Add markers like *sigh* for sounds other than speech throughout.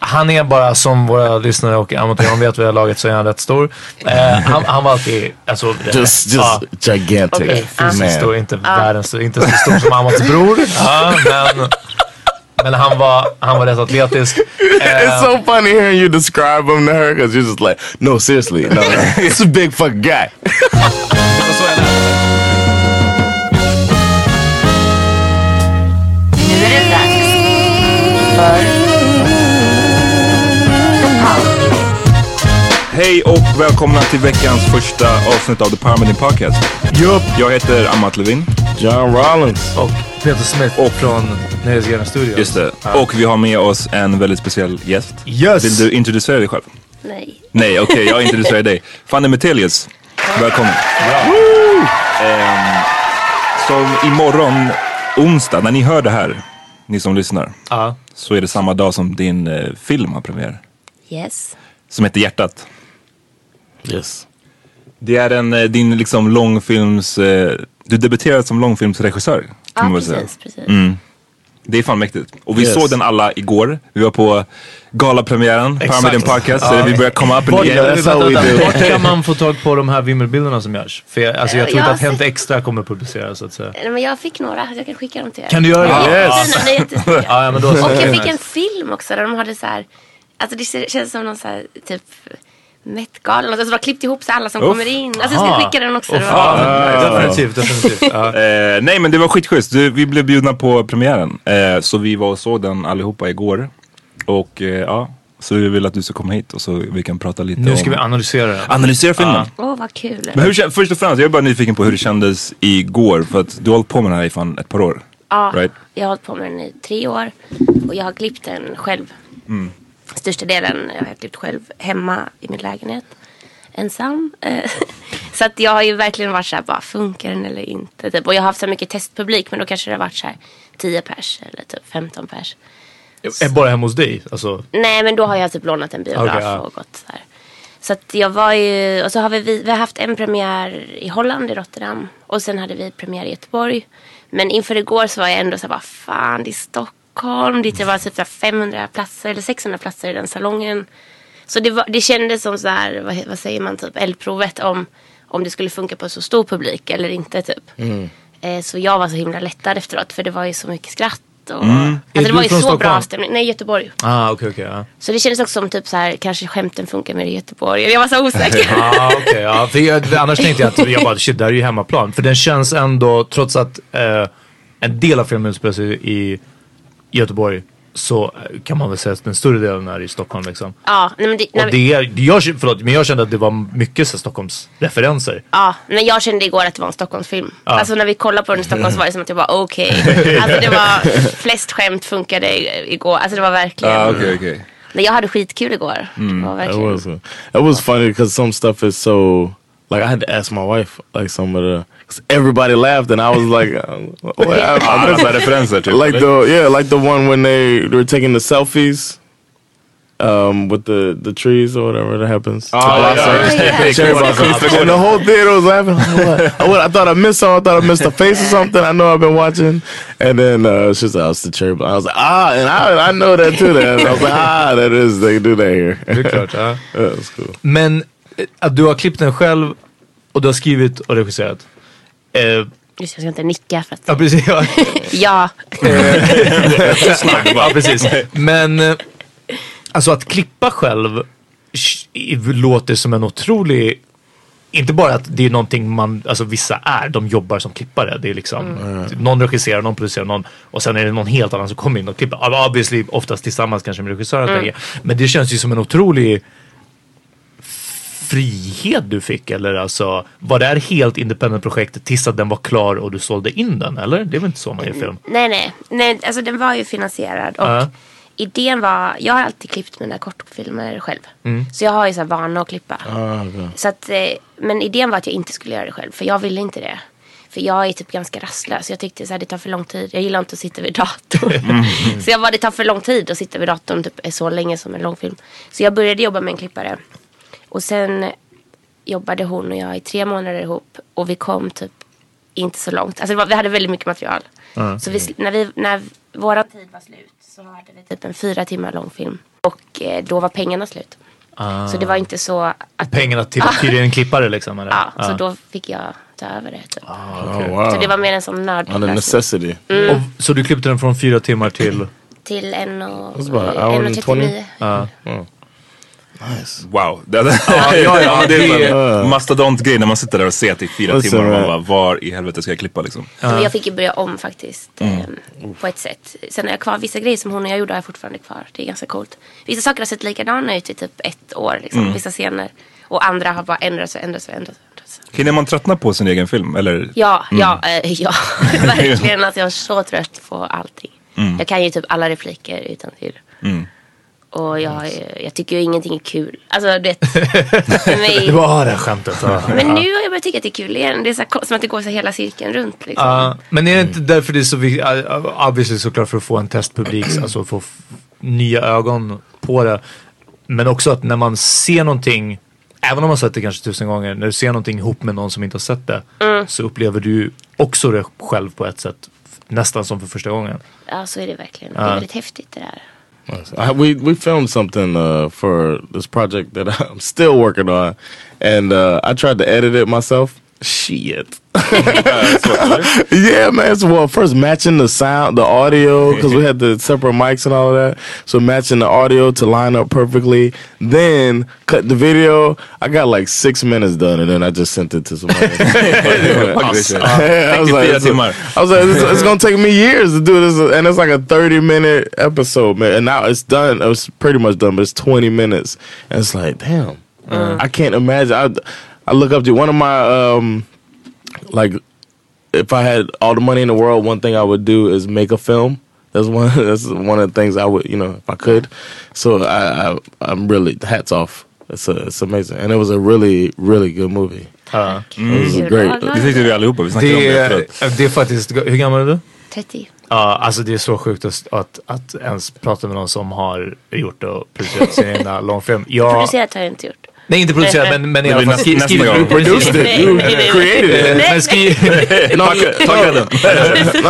Han är bara som våra lyssnare och amatörer vet vid det här laget så är han rätt stor. Eh, han, han var alltid, alltså, Just, just ja, gigantic. fysiskt man. stor, inte världens stor, inte så stor som Amats bror. *laughs* Ja, men, men han var, han var rätt atletisk. It's so funny hearing you describe him to her because you're just like, no, seriously, no, *laughs* it's a big fucking guy. Nu är det dags för Hej och välkomna till veckans första avsnitt av The Meeting Podcast. Jupp. Jag heter Amat Levin. John Rollins. Och Peter Smith från Nöjesguiden Studios. Just det. Och vi har med oss en väldigt speciell gäst. Yes. Vill du introducera dig själv? Nej. Nej, okej, jag introducerar dig. *laughs* Fanny Metelius, välkommen. Ehm, som imorgon, onsdag, när ni hör det här, ni som lyssnar, Ja. så är det samma dag som din eh, film har premiär. Yes. Som heter Hjärtat. Yes. Det är en, eh, din liksom långfilms, eh, du debuterade som långfilmsregissör. Kan Ja, man väl säga. precis. precis. Mm. Det är fan mäktigt. Och vi Yes. såg den alla igår. Vi var på galapremiären. Paramedian Podcast, så Ja. vi börjar komma upp en del. vart kan man få tag på de här vimmelbilderna som görs? För jag, alltså jag tror jag inte att Hänt Extra kommer publiceras så att säga. Nej, men jag fick några, jag kan skicka dem till er. Kan du göra det? Ja, är jättesnygga. *laughs* Ja, ja, men då. Och jag fick en film också där de hade så här, alltså det känns som någon så här typ Met-gala, alltså de har klippt ihop så alla som Uff. kommer in. Alltså jag ska skicka den också. Det fan. var- definitivt, definitivt. *laughs* Ja. Eh, nej men det var skitschysst. Vi blev bjudna på premiären. Eh, så vi var och såg den allihopa igår. Och eh, ja, så vi vill att du ska komma hit och så vi kan prata lite Nu om... ska vi analysera den. analysera filmen. Åh vad kul. Men hur, först och främst, jag är bara nyfiken på hur det kändes igår. För att du har hållit på med den här i fan ett par år. Ja, Right. jag har hållit på med den i tre år och jag har klippt den själv. Största delen har jag klippt själv hemma i min lägenhet. Ensam. Eh, *laughs* så att jag har ju verkligen varit så här, bara funkar den eller inte? Typ. Och jag har haft så mycket testpublik men då kanske det har varit så här 10 pers eller typ 15 pers. Är bara hemma hos dig? Alltså, Nej men då har jag typ lånat en biograf Okej, ja. och gått så här. Så att jag var ju, och så har vi, vi har haft en premiär i Holland, i Rotterdam. Och sen hade vi premiär i Göteborg. Men inför igår så var jag ändå så här, bara fan det är Stockholm. Dit det var typ så här 500 platser eller 600 platser i den salongen. Så det, var, det kändes som så här, vad, vad säger man, typ eldprovet om, om det skulle funka på så stor publik eller inte typ. Eh, så jag var så himla lättad efteråt för det var ju så mycket skratt. Och, Är alltså, det var ju så från bra Stockholm? stämning. Nej, Göteborg. ah, okej, okej. ja. Så det kändes också som typ så här, kanske skämten funkar mer i Göteborg. Jag var så osäker. *laughs* Ah, okej, ja. För jag, annars tänkte jag att jag bara, shit, det här är ju hemmaplan. För den känns ändå, trots att eh, en del av filmen utspelar sig i Göteborg, så kan man väl säga att den större delen är i Stockholm liksom. ja, nej, men det, nej, Och det är, jag, förlåt, men jag kände att det var mycket så Stockholms referenser. ja, men jag kände igår att det var en Stockholmsfilm. Ja. Alltså när vi kollade på den i Stockholm så var det som att jag bara okej. *laughs* Alltså det var, flest skämt funkade igår. Alltså det var verkligen. Ah, okej. Nej, jag hade skitkul igår. Det var It verkligen. was. uh, It was funny because some stuff is so like I had to ask my wife like some of the cause everybody laughed and I was like, *laughs* what happened? Alla så här referenser typ. like the yeah, like the one when they, they were taking the selfies. Um, with the the trees or whatever that happens. Ah, ja, ja, just det. ja. Cherry blossom. and the whole theater was laughing. Like, what? I, what, I thought I missed something. I thought I missed a face or something. I know I've been watching. And then uh, she said, "Oh, it's the cherry blossom." I was like, "Ah," and I I know that too. Then I was like, "Ah, that is they do that here." Det är klart, ja. yeah, it's cool. Men att du har klippt den själv och du har skrivit och regisserat. Eh, Just jag ska inte nicka för att. ja, precis. Ja. *laughs* Ja. *laughs* ja, precis. Men eh, alltså att klippa själv låter som en otrolig inte bara att det är någonting man, alltså vissa är, de jobbar som klippare. Det är liksom, någon regisserar, någon producerar, någon och sen är det någon helt annan som kommer in och klipper. Obviously oftast tillsammans kanske med regissören. jag. Men det känns ju som en otrolig frihet du fick eller alltså var det här helt independent projekt tills att den var klar och du sålde in den eller? Det är väl inte så man gör film? Nej, nej. nej alltså den var ju finansierad. Och Ja. idén var, jag har alltid klippt mina kortfilmer själv. Så jag har ju så här vana att klippa. Så att, eh, men idén var att jag inte skulle göra det själv. För jag ville inte det. För jag är typ ganska rastlös. Jag tyckte så här, det tar för lång tid. Jag gillar inte att sitta vid datorn. *laughs* *laughs* så jag bara, det tar för lång tid att sitta vid datorn typ, så länge som en långfilm. Så jag började jobba med en klippare. Och sen jobbade hon och jag i tre månader ihop. Och vi kom typ inte så långt. Alltså var, vi hade väldigt mycket material. Så vi, när, vi, när våra tid var slut så hade vi typ en fyra timmar lång film. Och eh, då var pengarna slut. Så det var inte så att... Pengarna till en *laughs* klippare liksom? Eller? Ja, så då fick jag ta över det. Typ. Oh wow. Så det var mer en sån nödlösning. necessity. Och, så du klippte den från fyra timmar till? Till en och, eh, hour en och and 39. 20? Nice. Wow. *laughs* Det, det, ja, ja, det är det- en mastodont-grej när man sitter där och ser att i fyra Listen, timmar och man bara, var i helvete ska jag klippa liksom? Jag fick ju börja om faktiskt. Eh, på ett sätt. Sen har jag kvar vissa grejer som hon och jag gjorde har jag fortfarande kvar. Det är ganska coolt. Vissa saker har sett likadana ut i typ ett år. Liksom, Vissa scener. Och andra har bara ändrats och ändrats och ändrats. Hinner man tröttna på sin egen film? Eller? Ja, ja, eh, ja. *laughs* *laughs* Verkligen. Alltså jag är så trött på allting. Jag kan ju typ alla repliker utan till. Och jag, eh, jag tycker ju ingenting är kul. Alltså det, för mig, *laughs* Det var det skämtet. Ja. Men nu har jag börjat tycka att det är kul igen. Det är så här, som att det går så hela cirkeln runt. Liksom. Ja, men är det inte därför det är så viktigt, obviously såklart för att få en testpublik, *clears throat* alltså få nya ögon på det. Men också att när man ser någonting, även om man sett det kanske tusen gånger, när du ser någonting ihop med någon som inte har sett det, så upplever du också det själv på ett sätt, nästan som för första gången. Ja, så är det verkligen. Det är väldigt häftigt det där. I, we we filmed something uh, for this project that *laughs* I'm still working on, and uh, I tried to edit it myself. Shit. *laughs* yeah, man. So, well, first matching the sound, the audio, because we had the separate mics and all of that. So matching the audio to line up perfectly. Then cut the video. I got like six minutes done, and then I just sent it to somebody. *laughs* *laughs* I was like, it's. I was like, it's, it's gonna take me years to do this, and it's like a thirty minute episode, man. And now it's done. It was pretty much done, but it's twenty minutes, and it's like, damn, uh-huh. I can't imagine. I I look up to one of my um like if I had all the money in the world, one thing I would do is make a film That's one. *laughs* That's one of the things I would, you know, if I could. So I, I I'm really hats off. It's a, it's amazing, and it was a really really good movie. Ja. It was great. Det tyckte vi allihopa, vi snackade om det Det, efteråt. är, det är faktiskt, hur gammal är du? 30. Ja, alltså det är så sjukt att, att, att ens prata med någon som har gjort och producerat sin *laughs* egna långfilm. Jag, Producerat har jag inte gjort. Nej, inte producerat men, men i alla fall skri, gång. Produced it. Created it. Men skri, I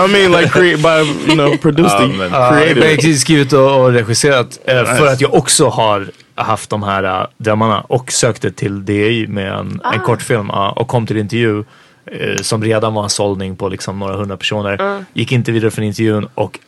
mean like create by you know producing, men- Ja, created. skrivit och, regisserat. eh, För att jag också har haft de här uh, drömmarna och sökte till DI med en, en kortfilm och kom till intervju eh, som redan var en sållning på liksom några hundra personer. Gick inte vidare från intervjun och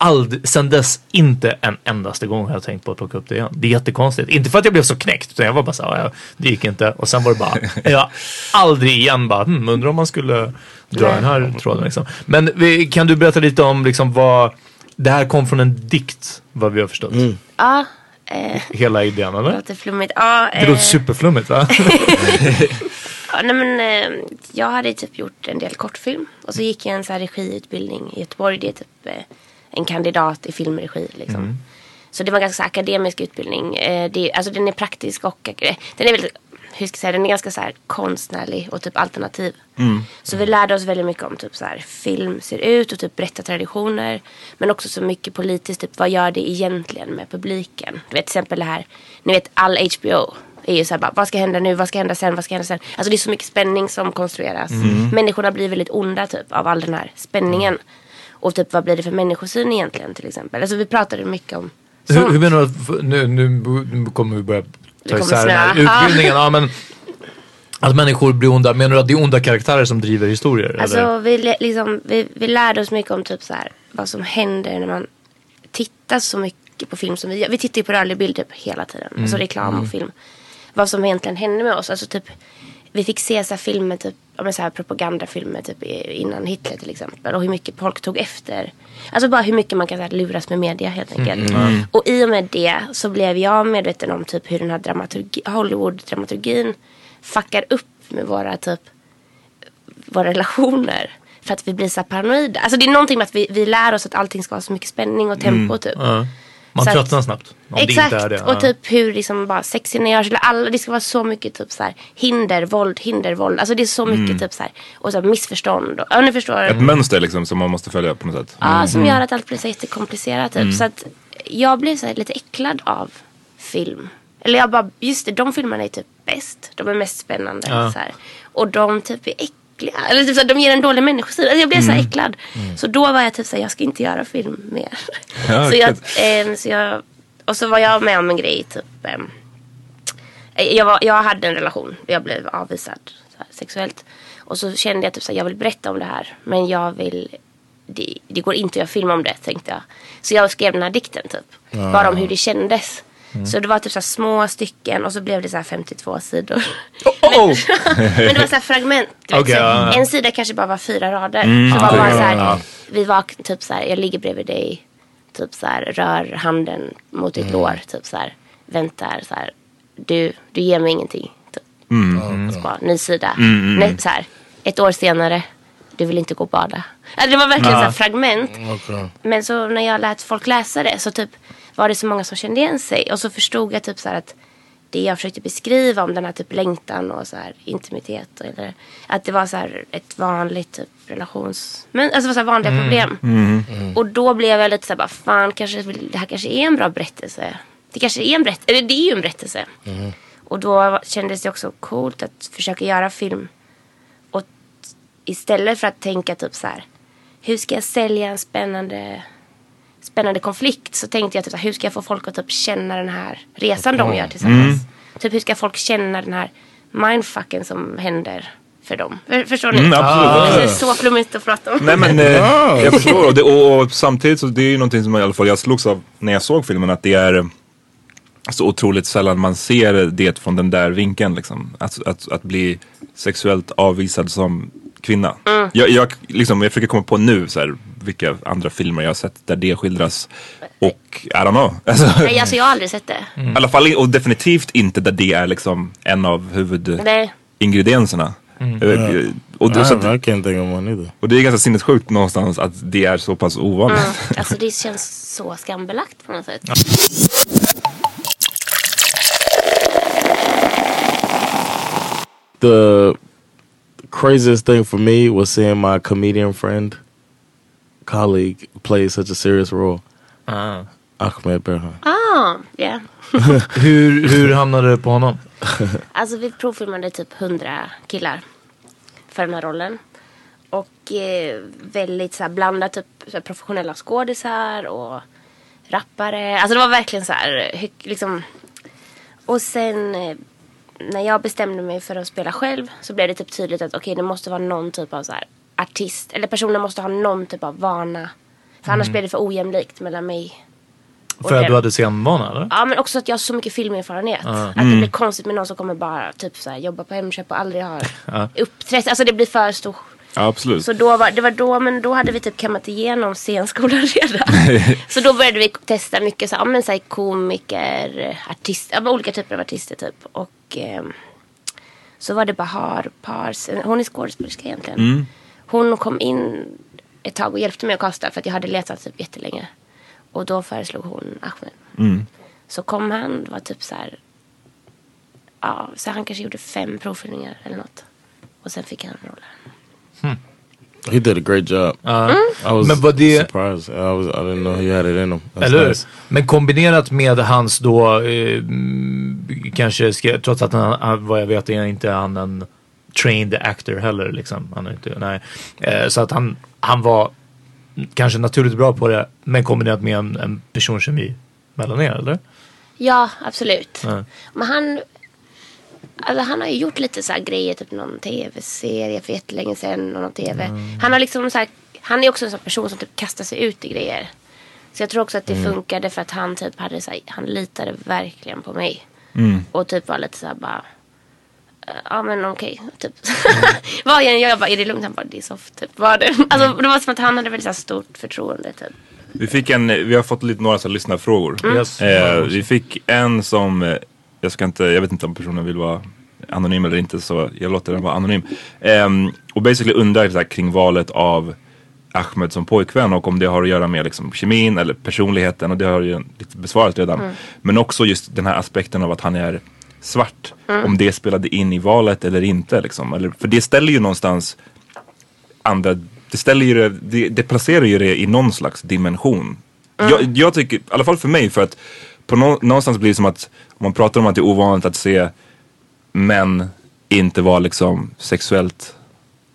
aldrig, sen dess inte en endaste gång har jag tänkt på att plocka upp det igen. Det är jättekonstigt. Inte för att jag blev så knäckt utan jag var bara så här, ja, det gick inte. Och sen var det bara, *laughs* jag aldrig igen bara, hmm, undrar om man skulle dra den här tråden liksom. Men vi, kan du berätta lite om liksom vad, det här kom från en dikt vad vi har förstått. Ja, eh, Hela idén det eller? låter flummigt. Ja, Det låter eh, superflummigt va? *laughs* ja, nej, men, eh, jag hade typ gjort en del kortfilm. Och så gick jag en så här regiutbildning i Göteborg. Det är typ eh, en kandidat i filmregi. Liksom. Så det var en ganska akademisk utbildning. Eh, det, alltså den är praktisk och eh, den är väldigt, hur ska jag säga, den är ganska så här konstnärlig och typ alternativ. Så vi lärde oss väldigt mycket om typ så här film ser ut och typ berättartraditioner. Men också så mycket politiskt, typ vad gör det egentligen med publiken? Du vet till exempel det här, ni vet all HBO är ju så här bara, vad ska hända nu, vad ska hända sen, vad ska hända sen? Alltså det är så mycket spänning som konstrueras. Människorna blir väldigt onda typ av all den här spänningen. Och typ vad blir det för människosyn egentligen till exempel? Alltså vi pratade mycket om hur, sånt. hur menar du att, nu, nu, nu kommer vi börja ta isär den här utbildningen. *laughs* Ja, men, att människor blir onda, menar du att det är onda karaktärer som driver historier? eller? Alltså vi, le- liksom, vi, vi lärde oss mycket om typ så här, vad som händer när man tittar så mycket på film som vi gör. Vi tittar ju på rörlig bild typ hela tiden. Alltså reklam och film. Vad som egentligen händer med oss. Alltså typ, vi fick se så här filmer, typ, men så här propagandafilmer typ, innan Hitler till exempel. Och hur mycket folk tog efter. Alltså bara hur mycket man kan så här, luras med media helt enkelt. Och i och med det så blev jag medveten om typ hur den här dramaturgi, Hollywood-dramaturgin fuckar upp med våra typ våra relationer. För att vi blir så paranoida. Alltså det är någonting med att vi, vi lär oss att allting ska ha så mycket spänning och tempo typ. Ja. Man Så att- tröttnar snabbt. Om Exakt. det inte är det. Och typ hur liksom bara sexscener görs. Eller alla, det ska vara så mycket typ så här hinder, våld, hinder, våld. Alltså det är så mycket typ så här. Och så här missförstånd. Och, ja ni förstår. Ett mönster liksom som man måste följa på något sätt. Ja, som gör att allt blir så jättekomplicerat. Typ. Så att jag blev så här lite äcklad av film. Eller jag bara, just det, de filmerna är typ bäst. De är mest spännande. Så här. Och de typ är äckliga. Eller typ så här, de ger en dålig människosyn. Alltså jag blev så här äcklad. Så då var jag typ så här, jag ska inte göra film mer. Ja, så, jag, eh, så jag, och så var jag med om en grej typ. ehm, Eh, jag, var, jag hade en relation där jag blev avvisad så här, sexuellt. Och så kände jag typ så här, jag vill berätta om det här. Men jag vill, det, det går inte att göra film om det tänkte jag. Så jag skrev den här dikten typ. Bara om hur det kändes. Så det var typ så små stycken och så blev det så här 52 sidor. Oh! *laughs* Men det var så här fragment. vet, Okej, så ja, ja. En sida kanske bara var fyra rader. så var bara så här, ja. vi var typ så här, jag ligger bredvid dig. Typ så här, rör handen mot ditt lår. Typ så här, väntar så här. Du, du ger mig ingenting. Typ. Så bara, ny sida. Nej, så här, ett år senare. Du vill inte gå och bada. Alltså, det var verkligen så här fragment. Men så när jag lät folk läsa det så typ var det så många som kände igen sig. Och så förstod jag typ så att det jag försökte beskriva om den här typ längtan och så här intimitet. Eller, att det var så här ett vanligt typ relations... Men, alltså så vanliga problem. Och då blev jag lite så här bara, fan kanske, det här kanske är en bra berättelse. Det kanske är en berättelse, eller det är ju en berättelse. Och då kändes det också coolt att försöka göra film. Och istället för att tänka typ så här, hur ska jag sälja en spännande spännande konflikt så tänkte jag typ hur ska jag få folk att typ känna den här resan de gör tillsammans. Typ hur ska folk känna den här mindfucken som händer för dem. För, förstår ni? Mm, absolut. Det är så flummigt att prata om. Nej men eh, jag förstår och, det, och, och samtidigt så det är ju någonting som i alla fall jag slogs av när jag såg filmen att det är så otroligt sällan man ser det från den där vinkeln liksom. Att, att, att bli sexuellt avvisad som kvinna. Jag, jag, liksom, jag försöker komma på nu så här, vilka andra filmer jag har sett där det skildras. Och I don't know. *laughs* Alltså, Nej, alltså jag har aldrig sett det. I alla fall och definitivt inte där det är liksom en av huvudingredienserna. Och det, att, either. och det är ganska sinnessjukt någonstans att det är så pass ovanligt. Mm. Alltså det känns så skambelagt på något sätt. The craziest thing for me was seeing my comedian friend, colleague, play such a serious role. Ah. Ahmed Berhan. Ah, ja. *laughs* Hur, hur hamnade du på honom? *laughs* Alltså vi provfilmade typ 100 killar för den här rollen. Och eh, väldigt så här, blandat typ så här, professionella skådisar och rappare. Alltså det var verkligen så här, liksom. Och sen eh, när jag bestämde mig för att spela själv så blev det typ tydligt att okej det måste vara någon typ av så här artist. Eller personen måste ha någon typ av vana. För annars blir det för ojämlikt mellan mig För att du hade scenvana eller? Ja men också att jag har så mycket filmerfarenhet. Att det blir konstigt med någon som kommer bara typ så här, jobba på Hemköp och aldrig har *laughs* uppträtt. Alltså det blir för stor. Ja, absolut. Så då var, det var då, men då hade vi typ kammat igenom scenskolan *laughs* redan. *laughs* så då började vi testa mycket så här, ja, men så här, komiker, artister, ja, olika typer av artister typ. Och ehm, så var det Bahar Pars, hon är skådespelerska egentligen. Hon kom in ett tag och hjälpte mig att kasta för att jag hade letat typ jättelänge. Och då föreslog hon Ahmed. Så kom han, det var typ så här. Ja, så han kanske gjorde fem provfilmningar eller något. Och sen fick han rollen. He did a great job. I was Men var det- surprised. I, was, I didn't know he had it in him. That's Eller nice. Men kombinerat med hans då, eh, mm, kanske, ska, trots att han, han, vad jag vet är inte han en trained actor heller liksom. Han är inte, nej. Eh, så att han, han var kanske naturligt bra på det, men kombinerat med en, en personkemi mellan er, eller? Ja, absolut. Ja. Men han, alltså han har ju gjort lite så här grejer, typ någon tv-serie för jättelänge sedan och någon tv. Han har liksom så här, han är också en sån person som typ kastar sig ut i grejer. Så jag tror också att det funkade för att han typ hade så här, han litade verkligen på mig. Och typ var lite så här bara, ja men okej, typ. *laughs* Vad jag än gör, jag bara, är det lugnt? Han bara, det är soft, typ. Var det? *laughs* Alltså det var som att han hade väldigt så här stort förtroende typ. Vi, fick en, vi har fått lite några så här lyssnarfrågor. Yes. Eh, vi fick en som, eh, jag, ska inte, jag vet inte om personen vill vara anonym eller inte så jag låter den vara anonym. Ehm, och basically undrar så här, kring valet av Ahmed som pojkvän och om det har att göra med liksom, kemin eller personligheten och det har ju lite besvarat redan. Men också just den här aspekten av att han är svart. Om det spelade in i valet eller inte. Liksom. Eller, för det ställer ju någonstans andra, det ställer ju det, det, det placerar ju det i någon slags dimension. Jag, jag tycker, i alla fall för mig, för att på nå, någonstans blir det som att om man pratar om att det är ovanligt att se män inte vara liksom sexuellt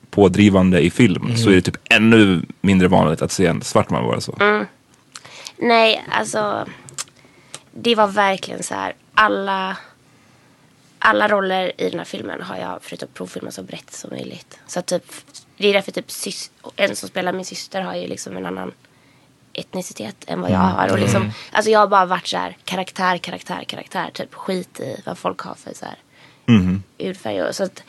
pådrivande i film så är det typ ännu mindre vanligt att se en svart man vara så. Nej, alltså. Det var verkligen så här. Alla, alla roller i den här filmen har jag försökt provfilma så brett som möjligt. Så att typ, det är därför typ en som spelar min syster har ju liksom en annan etnicitet än vad jag har. Och liksom, alltså jag har bara varit så här karaktär, karaktär, karaktär. Typ skit i vad folk har för så här hudfärg. och Så att,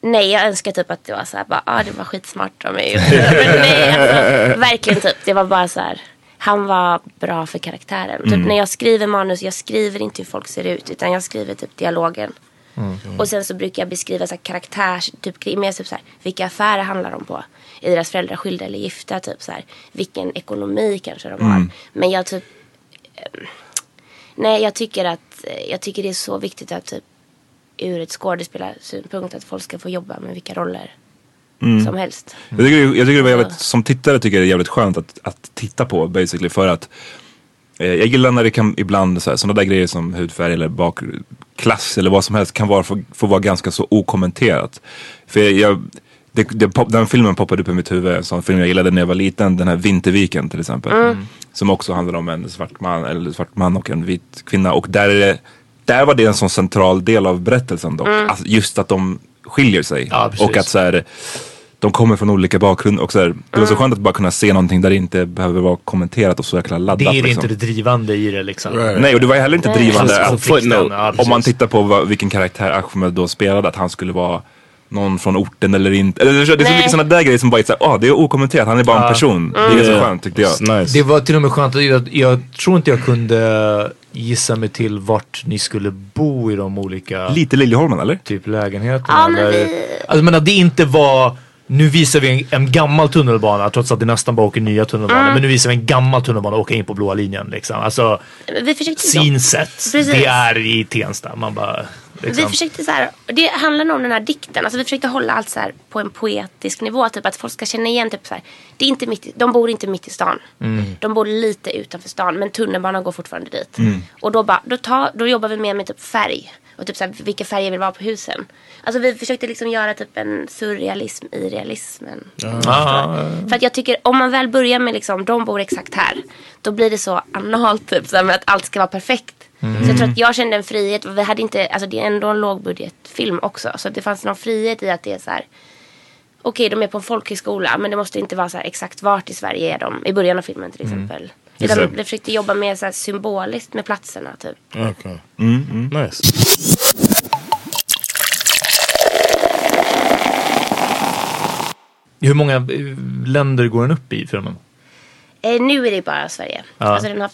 nej, jag önskar typ att det var så här, bara, ah, det var skitsmart av mig. *laughs* Men nej, alltså, verkligen typ, det var bara så här. Han var bra för karaktären. Typ när jag skriver manus, jag skriver inte hur folk ser ut. Utan jag skriver typ dialogen. Och sen så brukar jag beskriva så här karaktärs, typ, mer typ så här, vilka affärer handlar de på? Är deras föräldrar skilda eller gifta? Typ så här, vilken ekonomi kanske de har? Men jag typ, eh, nej jag tycker att, eh, jag tycker det är så viktigt att typ ur ett skådespelarsynpunkt att folk ska få jobba med vilka roller som helst. Jag tycker, jag tycker det var jävligt, som tittare tycker jag det är jävligt skönt att, att titta på basically för att eh, jag gillar när det kan ibland sådana där grejer som hudfärg eller bakklass eller vad som helst kan vara, få, få vara ganska så okommenterat. För jag, det, det, pop, den filmen poppade upp i mitt huvud, en sån film jag gillade när jag var liten, den här Vinterviken till exempel. Som också handlar om en svart man, eller svart man och en vit kvinna och där är det där var det en sån central del av berättelsen dock. Alltså just att de skiljer sig. Ja, och att så här, de kommer från olika bakgrunder. Och så här, det var så skönt att bara kunna se någonting där det inte behöver vara kommenterat och så jäkla laddat. Det är liksom. inte det drivande i det liksom. Nej och det var heller inte drivande Alltså, att, ja, om man tittar på vad, vilken karaktär Ahmed då spelade, att han skulle vara någon från orten eller inte. Eller, det är så Nej. mycket sådana där grejer som bara är såhär, ah, det är okommenterat, han är bara en person. Det är ganska Yeah. skönt tyckte jag. Nice. Det var till och med skönt. att Jag, jag tror inte jag kunde gissa mig till vart ni skulle bo i de olika Lite Liljeholmen eller? typ lägenheterna. Ja, men eller, vi- Alltså men att det inte var nu visar vi en, en gammal tunnelbana trots att det nästan bara åker nya tunnelbanor. Mm. Men nu visar vi en gammal tunnelbana och åka in på blåa linjen liksom. Alltså Vi försökte scene set. Precis. Det är i Tensta. Man bara liksom. Vi försökte så här, det handlar nog om den här dikten. Alltså vi försökte hålla allt så här på en poetisk nivå. Typ att folk ska känna igen typ så här. Det är inte mitt, de bor inte mitt i stan. De bor lite utanför stan. Men tunnelbanan går fortfarande dit. Och då, bara, då, tar, då jobbar vi mer med typ färg. Och typ så här, vilka färger vill vara på husen. Alltså vi försökte liksom göra typ en surrealism i realismen. Ah, För att jag tycker om man väl börjar med liksom, de bor exakt här. Då blir det så analt typ. Så här, med att allt ska vara perfekt. Så jag tror att jag kände en frihet. Vi hade inte, alltså det är ändå en lågbudgetfilm också. Så att det fanns någon frihet i att det är så här. Okej, de är på en folkhögskola. Men det måste inte vara så här exakt vart i Sverige är de. I början av filmen till exempel. Utan det. vi försökte jobba mer så här symboliskt med platserna typ. Okay. Mm, Nice. Hur många eh, länder går den upp i filmen? Eh, nu är det bara Sverige. Ja. Alltså den har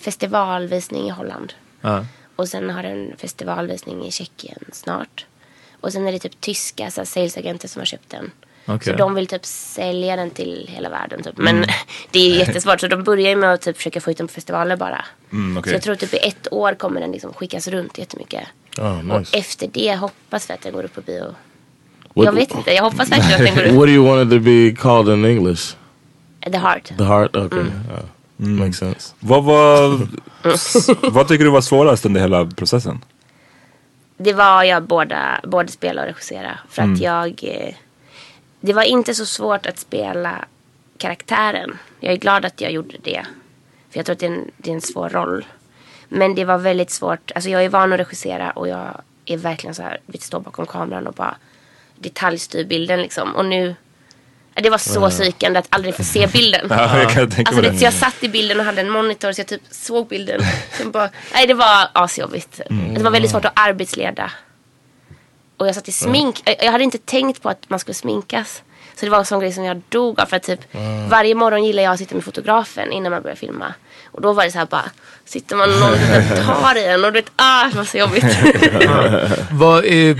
festivalvisning i Holland. Ja. Och sen har den festivalvisning i Tjeckien snart. Och sen är det typ tyska så här, salesagenter som har köpt den. Okej. Så de vill typ sälja den till hela världen typ. Men *laughs* det är jättesvårt så de börjar ju med att typ försöka få ut den på festivaler bara. Mm, okej. Så jag tror typ i ett år kommer den liksom skickas runt jättemycket. Oh, Och nice. efter det hoppas vi att den går upp på bio. What- Jag vet inte, jag hoppas verkligen att *laughs* den går upp. What do you want it to be called in English? The Heart. The heart? Okay. Mm. Uh, Makes sense. Vad var... vad tycker du var svårast under hela processen? Det var jag båda, både spela och regissera. För att jag... Det var inte så svårt att spela karaktären. Jag är glad att jag gjorde det. För jag tror att det är en, det är en svår roll. Men det var väldigt svårt. Alltså jag är van att regissera och jag är verkligen så här, vill stå bakom kameran och bara detaljstyr bilden liksom. Och nu, det var så psykande att aldrig få se bilden. *laughs* Ja, jag kan tänka Alltså det, jag satt i bilden och hade en monitor så jag typ såg bilden. *laughs* Sen bara, nej det var asjobbigt. Det var väldigt svårt att arbetsleda. Och jag satt i smink. Jag- Jag hade inte tänkt på att man skulle sminkas. Så det var en sån grej som jag dog av. För att typ varje morgon gillar jag att sitta med fotografen innan man börjar filma. Och då var det så här bara, sitter man och någon *laughs* tar i en och du vet, ah det var så jobbigt. *laughs* Vad, eh,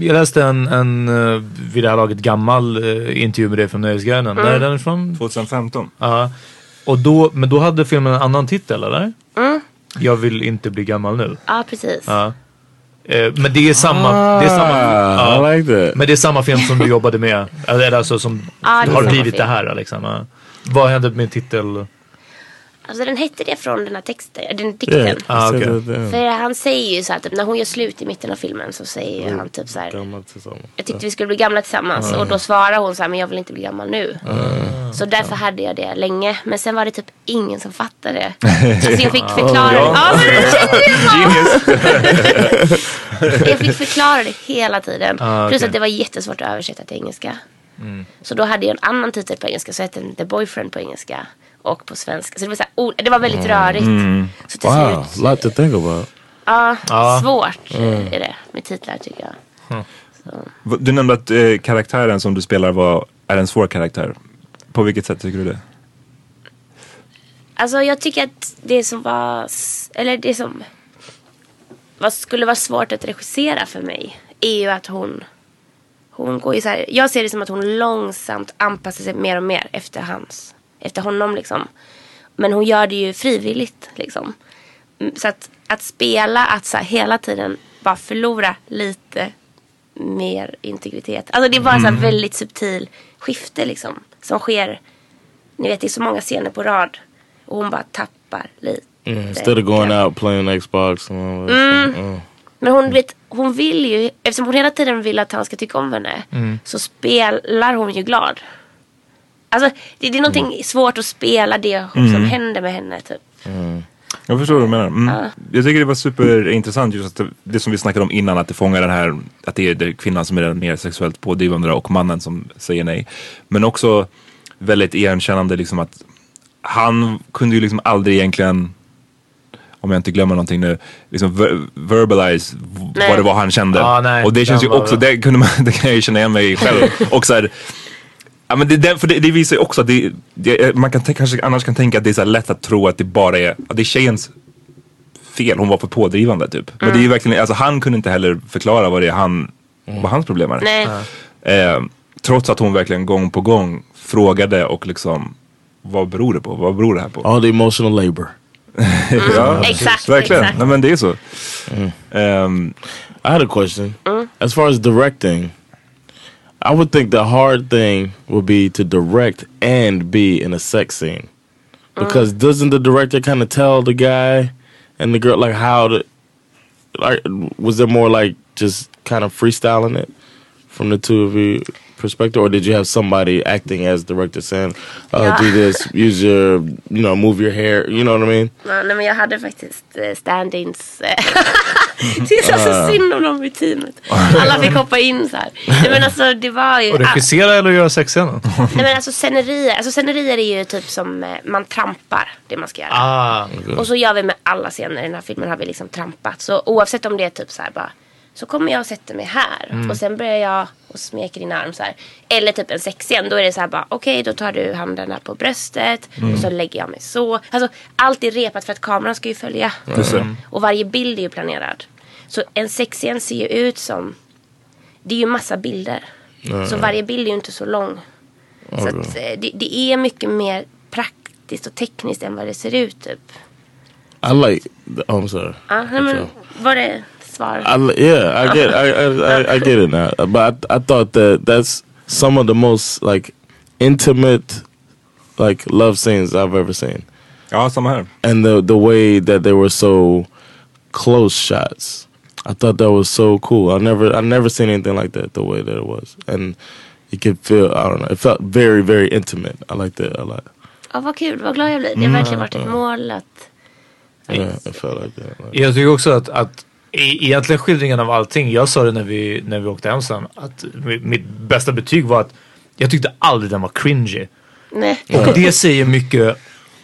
jag läste en, en eh, vid det här laget gammal eh, intervju med dig från Nöjesguiden. När är den ifrån? 2015. Ja. Och då, men då hade filmen en annan titel eller? Jag vill inte bli gammal nu. ja precis. Ja. Eh, Men det är samma, det är samma, Ah. I like that. men det är samma film som du jobbade med. Eller alltså som är har blivit det här liksom. Ja. Vad hände med titel? Alltså den hette det från den här texten, den dikten. Yeah. Ah, okay. För han säger ju så här, typ, när hon gör slut i mitten av filmen så säger Mm. han typ så här. Jag tyckte vi skulle bli gamla tillsammans och då svarar hon så här, men jag vill inte bli gammal nu. Så därför hade jag det länge. Men sen var det typ ingen som fattade. Alltså *laughs* jag fick förklara det. Ja, men det kände jag. *laughs* jag fick förklara det hela tiden. Ah, Plus okej. att det var jättesvårt att översätta till engelska. Så då hade jag en annan titel på engelska. Så hette den The Boyfriend på engelska. Och på svenska. Så det var, så här, det var väldigt rörigt. Så till Wow, slut. lot to think about. Ja, Ja. svårt är det med titlar tycker jag. V- Du nämnde att eh, karaktären som du spelar var, är en svår karaktär. På vilket sätt tycker du det? Alltså jag tycker att det som var, eller det som vad skulle vara svårt att regissera för mig är ju att hon, hon går ju så här, jag ser det som att hon långsamt anpassar sig mer och mer efter hans, efter honom liksom. Men hon gör det ju frivilligt liksom. Mm, Så att, att spela, att så här, hela tiden bara förlora lite mer integritet. Alltså det är bara så här väldigt subtil skifte liksom. Som sker, ni vet det är så många scener på rad. Och hon bara tappar lite. Yeah, instead of going out playing Xbox and Mm. Uh. Men hon, vet, hon vill ju, eftersom hon hela tiden vill att han ska tycka om henne. Så spelar hon ju glad. Alltså det, det är någonting svårt att spela det som händer med henne typ. Jag förstår vad du menar. Mm. Jag tycker det var superintressant just att det, det som vi snackade om innan att det fångar den här att det är det kvinnan som är den mer sexuellt pådrivande och mannen som säger nej. Men också väldigt igenkännande liksom att han kunde ju liksom aldrig egentligen om jag inte glömmer någonting nu, liksom ver verbalize Nej. vad det var han kände. Ah, och det känns ju också, det, kunde man, *laughs* det kan jag ju känna igen mig själv. *laughs* och så här, Ja, men det, det, för det, det visar ju också att det, det, man kan kanske annars kan tänka att det är så lätt att tro att det bara är, att det är tjejens fel. Hon var för pådrivande typ. Men det är ju verkligen, alltså han kunde inte heller förklara vad det är han, vad hans problem är. Nej. Eh, trots att hon verkligen gång på gång frågade och liksom vad beror det på? Vad beror det här på? All the emotional labor. *laughs* ja, Exakt, verkligen. exakt. Nej, men det är så. Ehm, I had a question. As far as directing, I would think the hard thing would be to direct and be in a sex scene. Because mm. doesn't the director kind of tell the guy and the girl like how to like was there more like just kind of freestyling it from the two of you perspective or did you have somebody acting as director saying uh, Yeah. do this use your you know move your hair you know what I mean Ja, nej men jag hade faktiskt eh, stand-ins. eh. *laughs* det är så, så synd om dem i teamet. Alla fick hoppa in så här. Nej men alltså det var ju... Och regissera eller göra sexscenen? Nej men alltså scenerier. Alltså scenerier är ju typ som eh, man trampar det man ska göra. Ah, Och så gör vi med alla scener i den här filmen har vi liksom trampat. Så oavsett om det är typ så här bara. Så kommer jag och sätter mig här. Och sen börjar jag och smeker din arm så här. Eller typ en sexscen. Då är det så här bara. Okej då tar du händerna på bröstet. Och så lägger jag mig så. Alltså allt är repat för att kameran ska ju följa. Och varje bild är ju planerad. Så en sexscen ser ju ut som. Det är ju massa bilder. Så varje bild är ju inte så lång. Så att, eh, det, det är mycket mer praktiskt och tekniskt än vad det ser ut typ. I like the, oh I'm sorry Ja, nej, men var det svar? I, li- yeah, I get, I, I, I, I get it now. But I, I thought that that's some of the most like intimate, like love scenes I've ever seen, ja, samma här. and the the way that they were so close shots. I thought that was so cool. I never, I never seen anything like that. The way that it was, and you could feel. I don't know. It felt very, very intimate. I liked it a lot. Ja, vad kul, vad glad jag blir. Det har verkligen varit mm. ett mål att... Yeah, it felt like that. Like, Jag tycker också att, att egentligen skildringen av allting. Jag sa det när vi, när vi åkte hem sen. Att mi- mitt bästa betyg var att jag tyckte aldrig den var cringy. Nej. Och det säger mycket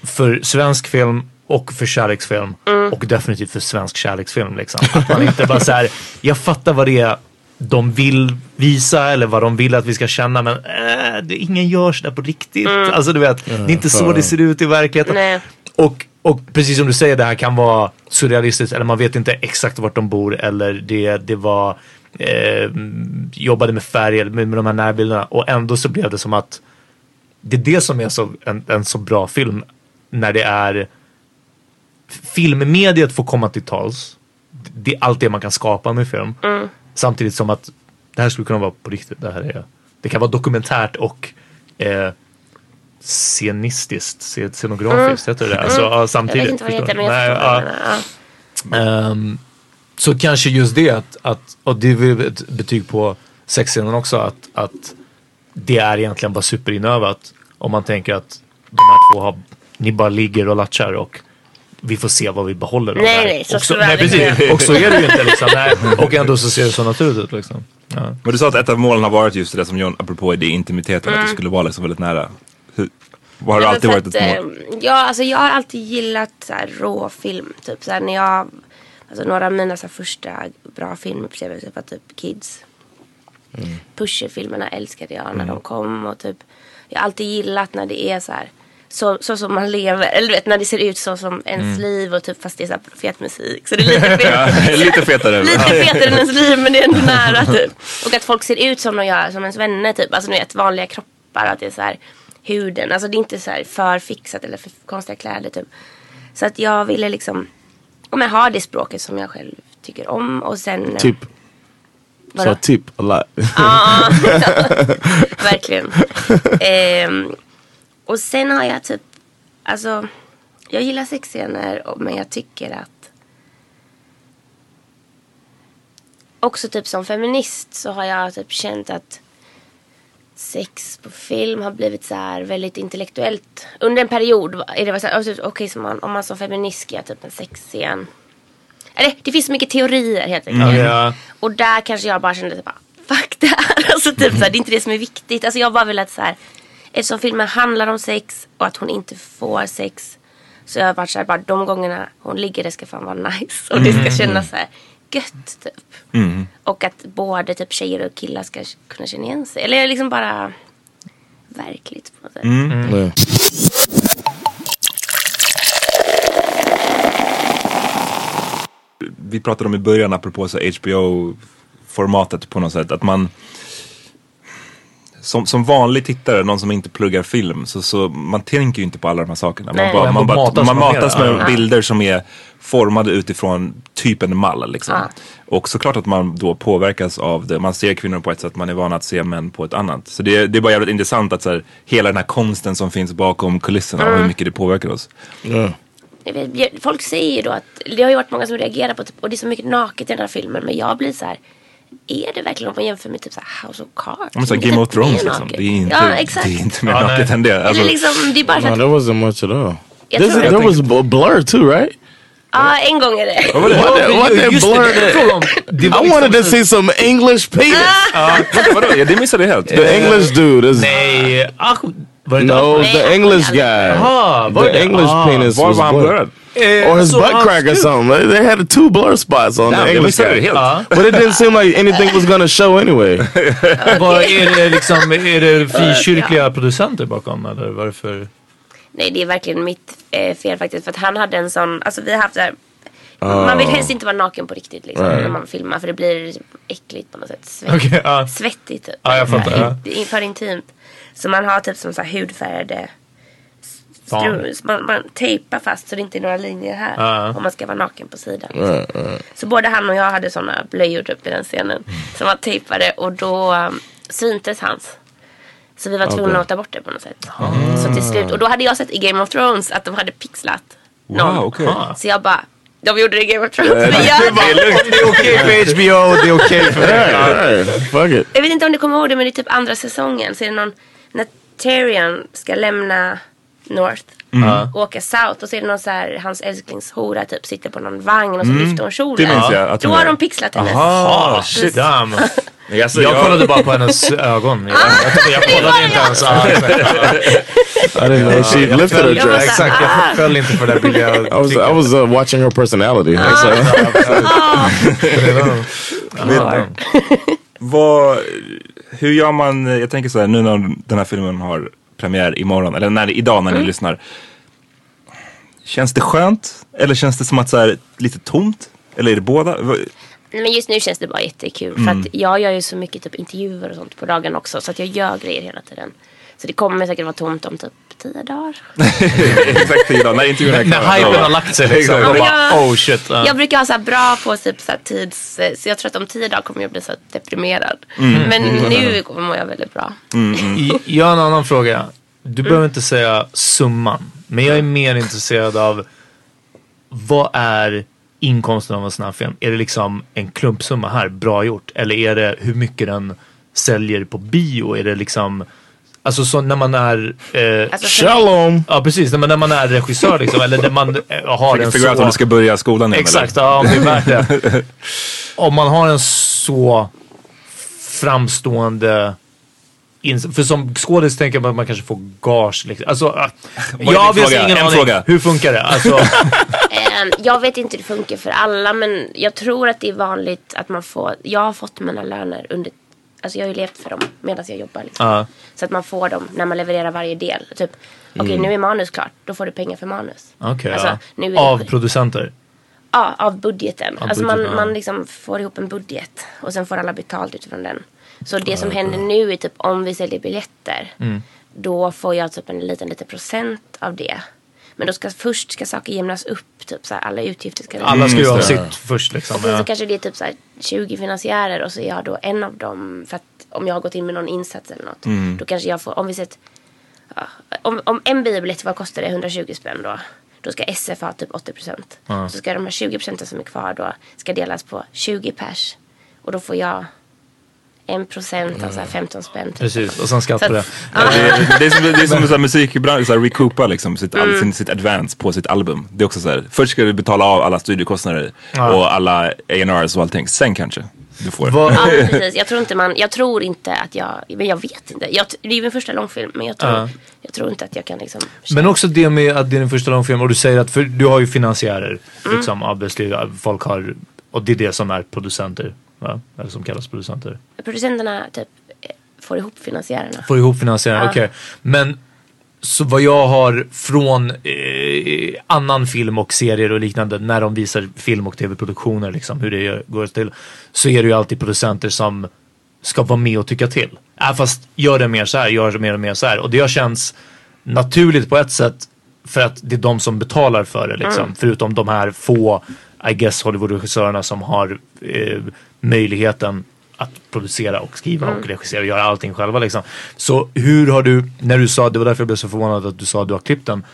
för svensk film och för kärleksfilm. Och definitivt för svensk kärleksfilm. Liksom. Att man inte bara så här, jag fattar vad det är de vill visa eller vad de vill att vi ska känna men äh, det, ingen gör sådär på riktigt. Alltså du vet, det är inte så det ser ut i verkligheten. Nej. Och, och precis som du säger, det här kan vara surrealistiskt eller man vet inte exakt vart de bor eller det, det var eh, jobbade med färg eller med, med de här närbilderna och ändå så blev det som att det är det som är så, en, en så bra film när det är filmmediet får komma till tals. Det är allt det man kan skapa med film. Samtidigt som att det här skulle kunna vara på riktigt. Det, här är, det kan vara dokumentärt och eh, scenistiskt, sce- scenografiskt, heter det det? Alltså, Jag samtidigt. vet inte vad det heter men jag Nej, ja. Ehm, så kanske just det att, att och det är ett betyg på sexscenen också att, att det är egentligen bara superinövat om man tänker att de här två har, ni bara ligger och latchar och vi får se vad vi behåller av Nej, det här. nej, så och, så, nej precis, och så är det ju inte liksom. Nej. *laughs* Och ändå så ser det så naturligt ut liksom. Ja. Men du sa att ett av målen har varit just det som John, apropå det intimiteten, att det skulle vara liksom väldigt nära. Hur, vad har men alltid varit att, ett mål? eh, Ja, alltså jag har alltid gillat så här, råfilm. Typ så här, när jag, alltså några av mina så här, första bra filmupplevelser var typ Kids. Pusher-filmerna älskade jag när de kom. Och typ, jag har alltid gillat när det är så här. Så, så som man lever, eller du vet när det ser ut så som ens liv och typ fast det är så här fet musik. Så det är lite *laughs* fet. Lite fetare. Lite fetare än ens liv men det är ändå *laughs* nära typ. Och att folk ser ut som de gör, som ens vänner typ. Alltså ni vet vanliga kroppar, att det är så här huden. Alltså det är inte så här för fixat eller för konstiga kläder typ. Så att jag ville liksom, om jag har det språket som jag själv tycker om och sen. tip. Vadå? So tip a lot. Ja, *laughs* verkligen. Ehm, och sen har jag typ, alltså, jag gillar sexscener men jag tycker att också typ som feminist så har jag typ känt att sex på film har blivit så här väldigt intellektuellt. Under en period är det så här, alltså, okej så man, om man som feminist ska göra typ en sexscen. Eller det finns så mycket teorier helt enkelt. Ja. Och där kanske jag bara kände typ, bara, fuck det här. *laughs* Alltså typ så här, det är inte det som är viktigt. Alltså jag bara vill att så här, eftersom filmen handlar om sex och att hon inte får sex. Så jag har varit så här, bara de gångerna hon ligger det ska fan vara nice. *laughs* Och det ska kännas så här gött typ. Och att både typ tjejer och killar ska kunna känna igen sig. Eller liksom bara verkligt på något sätt. Yeah. vi pratade om i början apropå så HBO-formatet på något sätt. Att man som, som vanlig tittare, någon som inte pluggar film, så, så man tänker ju inte på alla de här sakerna. Man, bara, man, bara, matas man med matas det. med bilder som är formade utifrån typ en mall. Liksom. Ja. Och såklart att man då påverkas av det. Man ser kvinnor på ett sätt, man är van att se män på ett annat. Så det, det är bara jävligt intressant att så här, hela den här konsten som finns bakom kulisserna och hur mycket det påverkar oss. Vet, Folk säger ju då att det har ju varit många som reagerar på typ, och det är så mycket naket i den här filmen. Men jag blir så här. Är det verkligen om man jämför med typ så här House of Cards? Men så Game of Thrones liksom. Det är inte, Ja, exakt. det är inte mer naket än det. Alltså, Eller liksom, det är bara så No, att, there wasn't much at all. This, there was a blur too, right? ja en gång är det. vad var det? What what they Just det, I liksom wanted to see some English penis. Vadå? Ja, det missade jag helt. The English dude is Nej, ah, no, the English guy. The? English Ah. penis was blurred. Eh, Or his butt crack or something. They had two blur spots on the English guy. But it didn't seem like anything was gonna show anyway. *laughs* Vad är det *laughs* liksom, är det frikyrkliga producenter bakom eller varför? Nej det är verkligen mitt eh, fel faktiskt. För att han hade en sån, alltså vi har haft så här, Man vill helst inte vara naken på riktigt liksom, när man filmar för det blir äckligt på något sätt. Svett, Okej, ja. Svettigt typ. Ja, jag fattar, är för intimt. Så man har typ som så här hudfärgade Man, man tejpar fast så det inte är några linjer här. Ja. Om man ska vara naken på sidan. Liksom. Så både han och jag hade såna blöjor typ i den scenen. Som var tejpade och då um, syntes hans. Så vi var tvungna att ta bort det på något sätt. Så till slut, och då hade jag sett i Game of Thrones att de hade pixlat någon. Wow, okej. Så jag bara, de gjorde det i Game of Thrones. Men jag, Det är okej för HBO, det är okej för... Hey, fuck it. jag vet inte om du kommer ihåg det men det är typ andra säsongen. Så är det någon, när Tyrion ska lämna North. Mm. Och åka South och så är det någon så här, hans älsklingshora typ sitter på någon vagn och så lyfter hon kjolen. Mm. Det minns jag att Då har de pixlat hennes. Ah, shit. Damn. Alltså, Jag kollade bara på hennes ögon. Jag, jag, jag *laughs* kollade inte ens. *laughs* Ja, I didn't know she lifted her Jag var dress. så här, Exakt, jag föll inte för det billiga *laughs* I was, I was uh, watching her personality. So, Vad, hur gör man, jag tänker så här nu när den här filmen har premiär imorgon, eller när, idag när ni lyssnar. Känns det skönt? Eller känns det som att så här, lite tomt? Eller är det båda? Vad- Men just nu känns det bara jättekul. För Mm. att jag gör ju så mycket typ intervjuer och sånt på dagen också. Så att jag gör grejer hela tiden. Så det kommer säkert vara tomt om typ tio dagar. *laughs* Exakt idag, när intervjun är När klar. hypen har lagt sig liksom. Men bara, jag- oh shit. ja. Jag brukar ha så här bra på typ så här tids... Så jag tror att om tio dagar kommer jag bli så deprimerad. Mm. Men nu mår jag väldigt bra. I- Jag har en annan fråga. Du behöver inte säga summan. Men jag är mer intresserad av vad är inkomsten av en sån här film? Är det liksom en klumpsumma här, bra gjort? Eller är det hur mycket den säljer på bio? Är det liksom, alltså så när man är, eh, Alltså, Shalom. ja precis, när man, när man är regissör liksom, eller när man eh, har en Figura ut om du ska börja skolan igen, Exakt, eller? ja, om det är värt det. *laughs* om man har en så framstående för som skådis tänker man att man kanske får gage. Liksom. Alltså, är jag har visst fråga? ingen En aning. fråga. Hur funkar det? Alltså, *laughs* Ehm, jag vet inte hur det funkar för alla men jag tror att det är vanligt att man får, jag har fått mina löner under, alltså jag har ju levt för dem medan jag jobbar. Liksom. Ja. Så att man får dem när man levererar varje del. Typ, okej nu är manus klart, då får du pengar för manus. Okej, Alltså, ja. nu Av det, producenter? ja, av budgeten. Av alltså budgeten, man, ja. man liksom får ihop en budget och sen får alla betalt utifrån den. Så det som händer nu är typ om vi säljer biljetter. Mm. Då får jag typ en liten, liten procent av det. Men då ska först ska saker jämnas upp. Typ så här, alla utgifter ska Alla ska ju ha sitt först liksom. och sen så Ja. kanske det är typ så här 20 finansiärer och så är jag då en av dem. För att om jag har gått in med någon insats eller något. Mm. Då kanske jag får, om vi sett, ja, om, om en biobiljett, vad kostar det? 120 spänn då. Då ska SF ha typ 80 procent. Så ska de här 20 procenten som är kvar då ska delas på 20 pers. Och då får jag en procent, alltså 15 spänn. Typ. Precis, och sen skatt på Så det. att- Det är, det är som, det är som så här musikbransch, så här, recoupa liksom sitt, Mm. sin, sitt advance på sitt album. Det är också så här, först ska du betala av alla studiokostnader Ja. och alla A&Rs och allting. Sen kanske du får. Vad- Ja, precis. Jag tror inte man, jag tror inte att jag, men jag vet inte. Jag, det är min första långfilm men jag tror, Ja. jag tror inte att jag kan liksom. Men också det med att det är din första långfilm och du säger att för, du har ju finansiärer. Mm. Liksom, obviously, folk har, och det är det som är producenter. Va? Eller som kallas producenter. Producenterna typ får ihop finansiärerna. Får ihop finansiärer, Ja. okej. Men så vad jag har från eh, annan film och serier och liknande när de visar film och tv-produktioner liksom hur det går till. Så är det ju alltid producenter som ska vara med och tycka till. Äh, fast gör det mer så här, gör det mer och mer så här. Och det har känts naturligt på ett sätt för att det är de som betalar för det liksom. Förutom de här få, I guess, Hollywood-regissörerna som har eh, möjligheten att producera och skriva och regissera och göra allting själva liksom. Så hur har du, när du sa, det var därför jag blev så förvånad att du sa att du har klippt den,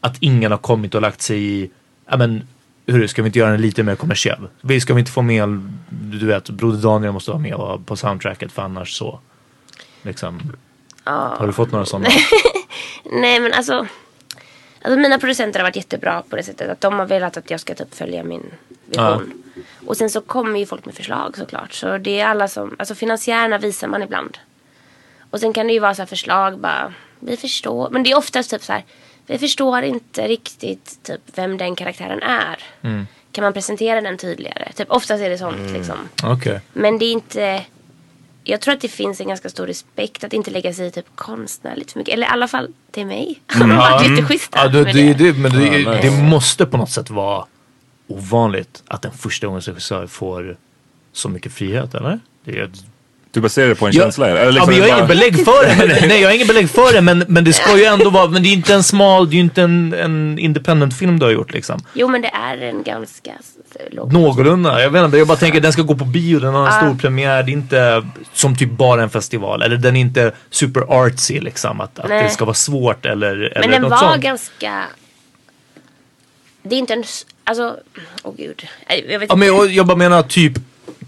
att ingen har kommit och lagt sig i, ja men hur ska vi inte göra den lite mer kommersiell? Vi ska vi inte få med, du vet, Broder Daniel måste vara med på soundtracket för annars så, liksom. Har du fått några sådana? *laughs* Nej men alltså. Alltså mina producenter har varit jättebra på det sättet att de har velat att jag ska typ följa min vision. Och sen så kommer ju folk med förslag såklart. Så det är alla som, alltså finansiärerna visar man ibland. Och sen kan det ju vara så här förslag bara, vi förstår. Men det är oftast typ så här, vi förstår inte riktigt typ vem den karaktären är. Kan man presentera den tydligare? Typ oftast är det sånt liksom. Okej. Men det är inte... Jag tror att det finns en ganska stor respekt att inte lägga sig i typ konstnärligt för mycket. Eller i alla fall till mig. De har varit jätteschyssta Ja, det, det, det. men det, Ja, nice. det måste på något sätt vara ovanligt att en första regissör får så mycket frihet, eller? Det är, Du baserar det på en Ja, känsla? Eller ja, liksom men jag har bara- inget belägg för det. Men, *laughs* nej, jag har inget belägg för det. Men, men det ska ju ändå vara, men det är inte en smal, det är ju inte en, en independent film du har gjort liksom. Jo men det är en ganska låg... Någorlunda. Jag vet inte, jag bara tänker den ska gå på bio, den har en stor premiär. Det är inte som typ bara en festival. Eller den är inte super artsy liksom. Att, att Nej. det ska vara svårt eller, eller Men den var sånt. ganska... Det är inte en... Alltså... Åh gud. Nej, Jag vet Ja, men jag, jag bara menar typ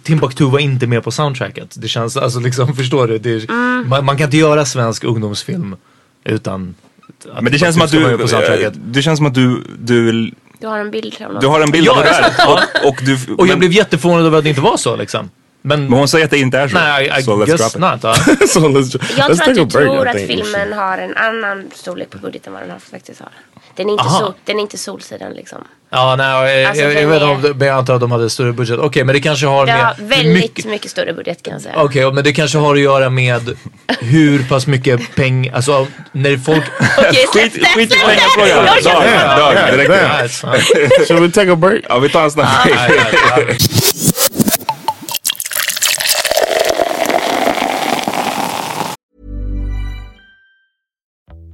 Timbuktu var inte med på soundtracket. Det känns, alltså liksom, *laughs* förstår du? Det är, Mm. man, man kan inte göra svensk ungdomsfilm utan att Men det känns som att ska vara du, med på soundtracket. det känns som att du, du, Du har en bild av någon. du har en bild Ja, av det där. Och, och, du, Och jag men, blev jätteförvånad över att det inte var så liksom. Men, men hon säger att det inte är så. nej, I, I så let's guess drop not. Ja. *laughs* so let's, Jag let's tror att du tror att filmen har en annan storlek på budgeten än vad den har faktiskt har. Den är inte, Aha. sol, den är inte Solsidan liksom. Ja, nej, jag, Alltså, jag, jag vet är- om men jag antar att de hade större budget. Okej, men det kanske har Det med... har väldigt mycket, större budget kan jag säga. Okej, men det kanske har att göra med hur pass mycket pengar, alltså när folk... *laughs* Okej, Skit, skit i pengafrågan. Dag, fan. Should we take a break? Ja, vi tar en snabb break.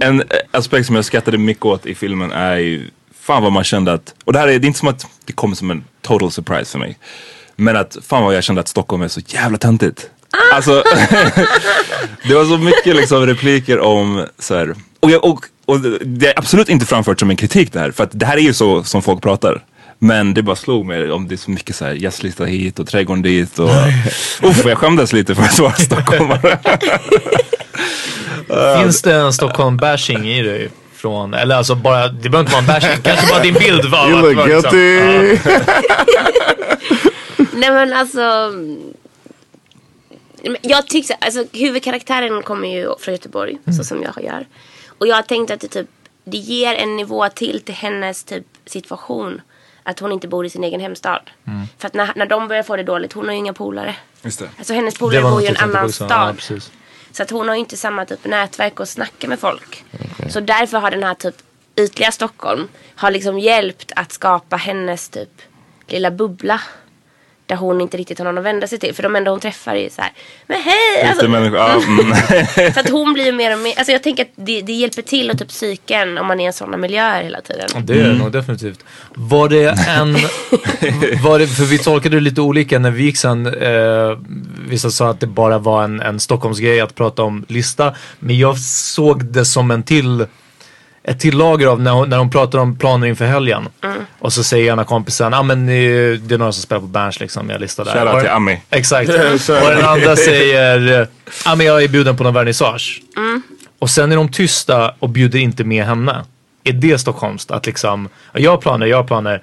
en aspekt som jag skrattade mycket åt i filmen är ju, fan vad man kände att, och det här är, det är inte som att det kommer som en total surprise för mig. Men att fan vad jag kände att Stockholm är så jävla töntigt. Alltså, *laughs* det var så mycket liksom repliker om så här, och, jag, och, och det är absolut inte framfört som en kritik det här, för att det här är ju så som folk pratar. Men det bara slog mig om det är så mycket så här gästlista hit och trädgården dit och *laughs* uff, jag skämdes lite för att vara stockholmare. *laughs* Finns det en Stockholm-bashing i dig? Från, eller alltså bara, det behöver inte vara en bashing, *laughs* kanske bara din bild var You look var liksom- guilty. Nej men alltså. Jag tycker alltså huvudkaraktären kommer ju från Göteborg. Så som jag gör. Och jag har tänkt att det typ. Det ger en nivå till till hennes typ situation. Att hon inte bor i sin egen hemstad. För att när, när de börjar få det dåligt. Hon har ju inga polare. Just det. Alltså hennes polare bor ju i en annan. Ja, stad. precis. Så att hon har ju inte samma typ nätverk att snacka med folk. Så därför har den här typ ytliga Stockholm har liksom hjälpt att skapa hennes typ lilla bubbla. Där hon inte riktigt har någon att vända sig till. För de enda hon träffar är så här. Men hej! Alltså, ja, mm. *laughs* så att hon blir mer och mer. Alltså jag tänker att det, det hjälper till och typ psyken om man är i sådana miljöer hela tiden. Det är det nog definitivt. Var det en... *laughs* var det, för vi tolkade det lite olika när vi gick sen. Eh, vissa sa att det bara var en, en Stockholmsgrej att prata om lista. Men jag såg det som en till... Ett till lager av när hon, när hon pratar om planer inför helgen. Och så säger ena kompisen, ah, men eh, det är några som spelar på Berns liksom, jag listar där. Shoutout Och- till Ami. Exakt. *laughs* och den andra säger, ah, men jag är bjuden på någon vernissage. Och sen är de tysta och bjuder inte med henne. Är det Stockholmskt? Att liksom, ja, jag har planer, jag har planer.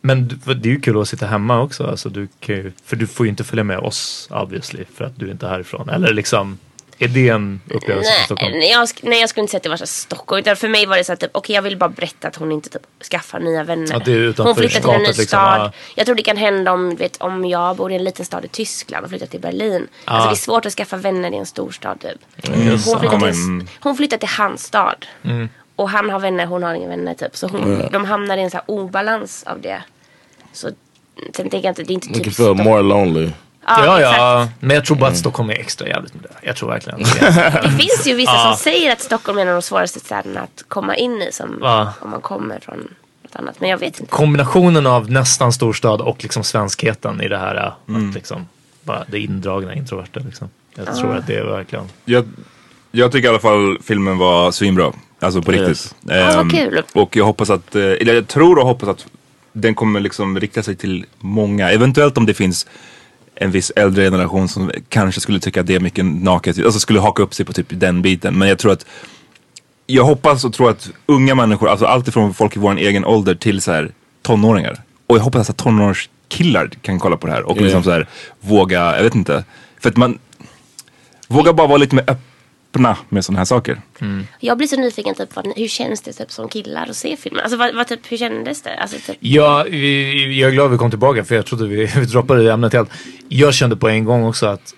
Men det är ju kul att sitta hemma också. Alltså, du kan ju, för du får ju inte följa med oss obviously. För att du inte är härifrån. Eller liksom, är det en upplevelse för Stockholm? Nej, jag, nej, jag skulle inte säga att det var så Stockholm. Utan för mig var det så att typ, okej jag vill bara berätta att hon inte typ, skaffar nya vänner. Ja, det är hon flyttar till en ny liksom, stad. ja. Jag tror det kan hända om, vet, om jag bor i en liten stad i Tyskland och flyttar till Berlin. Alltså det är svårt att skaffa vänner i en stor stad typ. Mm, hon, flyttar till, hon flyttar till hans stad. Mm. Och han har vänner, hon har inga vänner typ. Så hon, de hamnar i en så här obalans av det. Så sen tänker jag inte, det är inte Make you typ feel more lonely. Ja, exakt. ja. Men jag tror bara att Stockholm är extra jävligt med det. Jag tror verkligen det. *laughs* Det finns ju vissa Ja. som säger att Stockholm är en av de svåraste städerna att komma in i som Ja. om man kommer från något annat. Men jag vet inte. Kombinationen av nästan storstad och liksom svenskheten i det här. Mm. Att liksom, bara det indragna introverta liksom. Jag tror att det är verkligen. jag, jag tycker i alla fall filmen var svinbra. Alltså på Yes. riktigt. Ja, vad Ehm, kul. Och jag hoppas att, eh, eller jag tror och hoppas att den kommer liksom rikta sig till många. Eventuellt om det finns en viss äldre generation som kanske skulle tycka att det är mycket naket. Alltså skulle haka upp sig på typ den biten. Men jag tror att jag hoppas och tror att unga människor, alltså alltifrån folk i vår egen ålder till så här tonåringar. Och jag hoppas att tonårskillar kan kolla på det här och liksom så här våga, jag vet inte. För att man vågar bara vara lite mer öppna med sådana här saker. Jag blir så nyfiken typ vad, hur känns det typ som killar att se filmen? Alltså vad, vad typ, hur kändes det? Alltså, typ, Ja, jag är glad vi kom tillbaka för jag trodde vi, *laughs* vi droppade det ämnet helt. Jag kände på en gång också att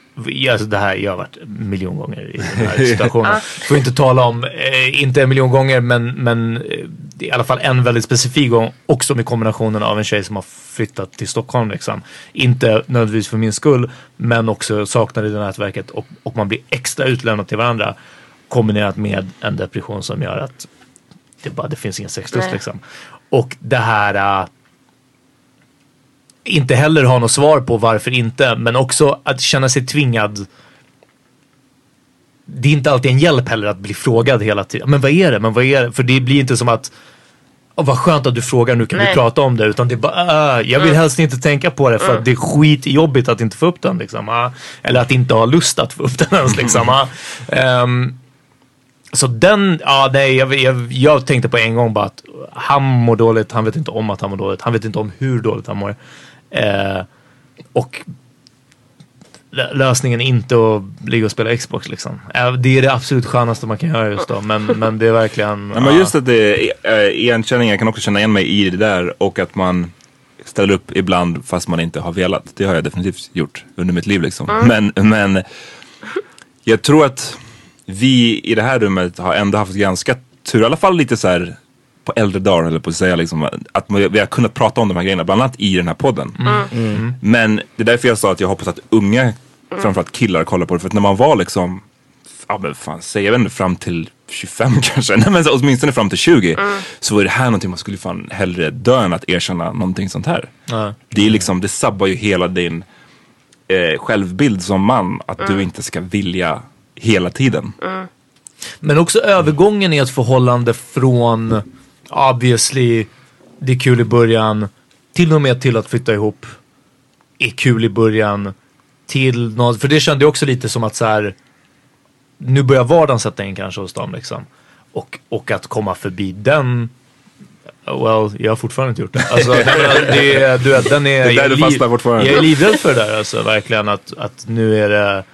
alltså det här, jag har varit en miljon gånger i den här *laughs* situationen. Får inte tala om, eh, inte en miljon gånger men, men eh, i alla fall en väldigt specifik gång. Också med kombinationen av en tjej som har flyttat till Stockholm liksom. Inte nödvändigtvis för min skull men också saknar i det nätverket och, och man blir extra utlämnad till varandra. Kombinerat med en depression som gör att det, bara, det finns ingen sexlust liksom. Och det här äh, inte heller ha något svar på varför inte, men också att känna sig tvingad. Det är inte alltid en hjälp heller att bli frågad hela tiden. Men vad är det? Men vad är det? För det blir inte som att Åh, vad skönt att du frågar, nu kan vi Nej. prata om det. Utan det är bara, äh, jag vill helst inte tänka på det för att det är skitjobbigt att inte få upp den. Liksom, ah. Eller att inte ha lust att få upp den ens. Liksom, ah. *laughs* Ehm, så den, ja nej, jag, jag, jag tänkte på en gång bara att han mår dåligt, han vet inte om att han mår dåligt, han vet inte om hur dåligt han mår. Eh, och lö- lösningen är inte att ligga och spela Xbox liksom. Eh, det är det absolut skönaste man kan göra just då, men, *laughs* men det är verkligen... Ja, men just att det är äh, igenkänning, jag kan också känna igen mig i det där och att man ställer upp ibland fast man inte har velat. Det har jag definitivt gjort under mitt liv liksom. Men, men jag tror att vi i det här rummet har ändå haft ganska tur, i alla fall lite så här på äldre dagar eller på att säga liksom, att vi har kunnat prata om de här grejerna, bland annat i den här podden. Men det är därför jag sa att jag hoppas att unga, framförallt killar, kollar på det. För att när man var liksom, ja men fan, säg jag vet inte, fram till 25 *laughs* kanske, nej men åtminstone fram till 20. Så är det här någonting man skulle fan hellre dö än att erkänna någonting sånt här. Ja. Det är liksom, det sabbar ju hela din eh, självbild som man. Att du inte ska vilja hela tiden. Men också övergången i ett förhållande från obviously det är kul i början till och med till att flytta ihop är kul i början till något, för det kände jag också lite som att så här nu börjar vardagen sätta in kanske hos dem liksom. Och, och att komma förbi den Well, jag har fortfarande inte gjort det. Alltså, det, du vet, den är, Det är där jag du fastnar fortfarande. Jag är livrädd för det där alltså, verkligen. Att, att nu är det...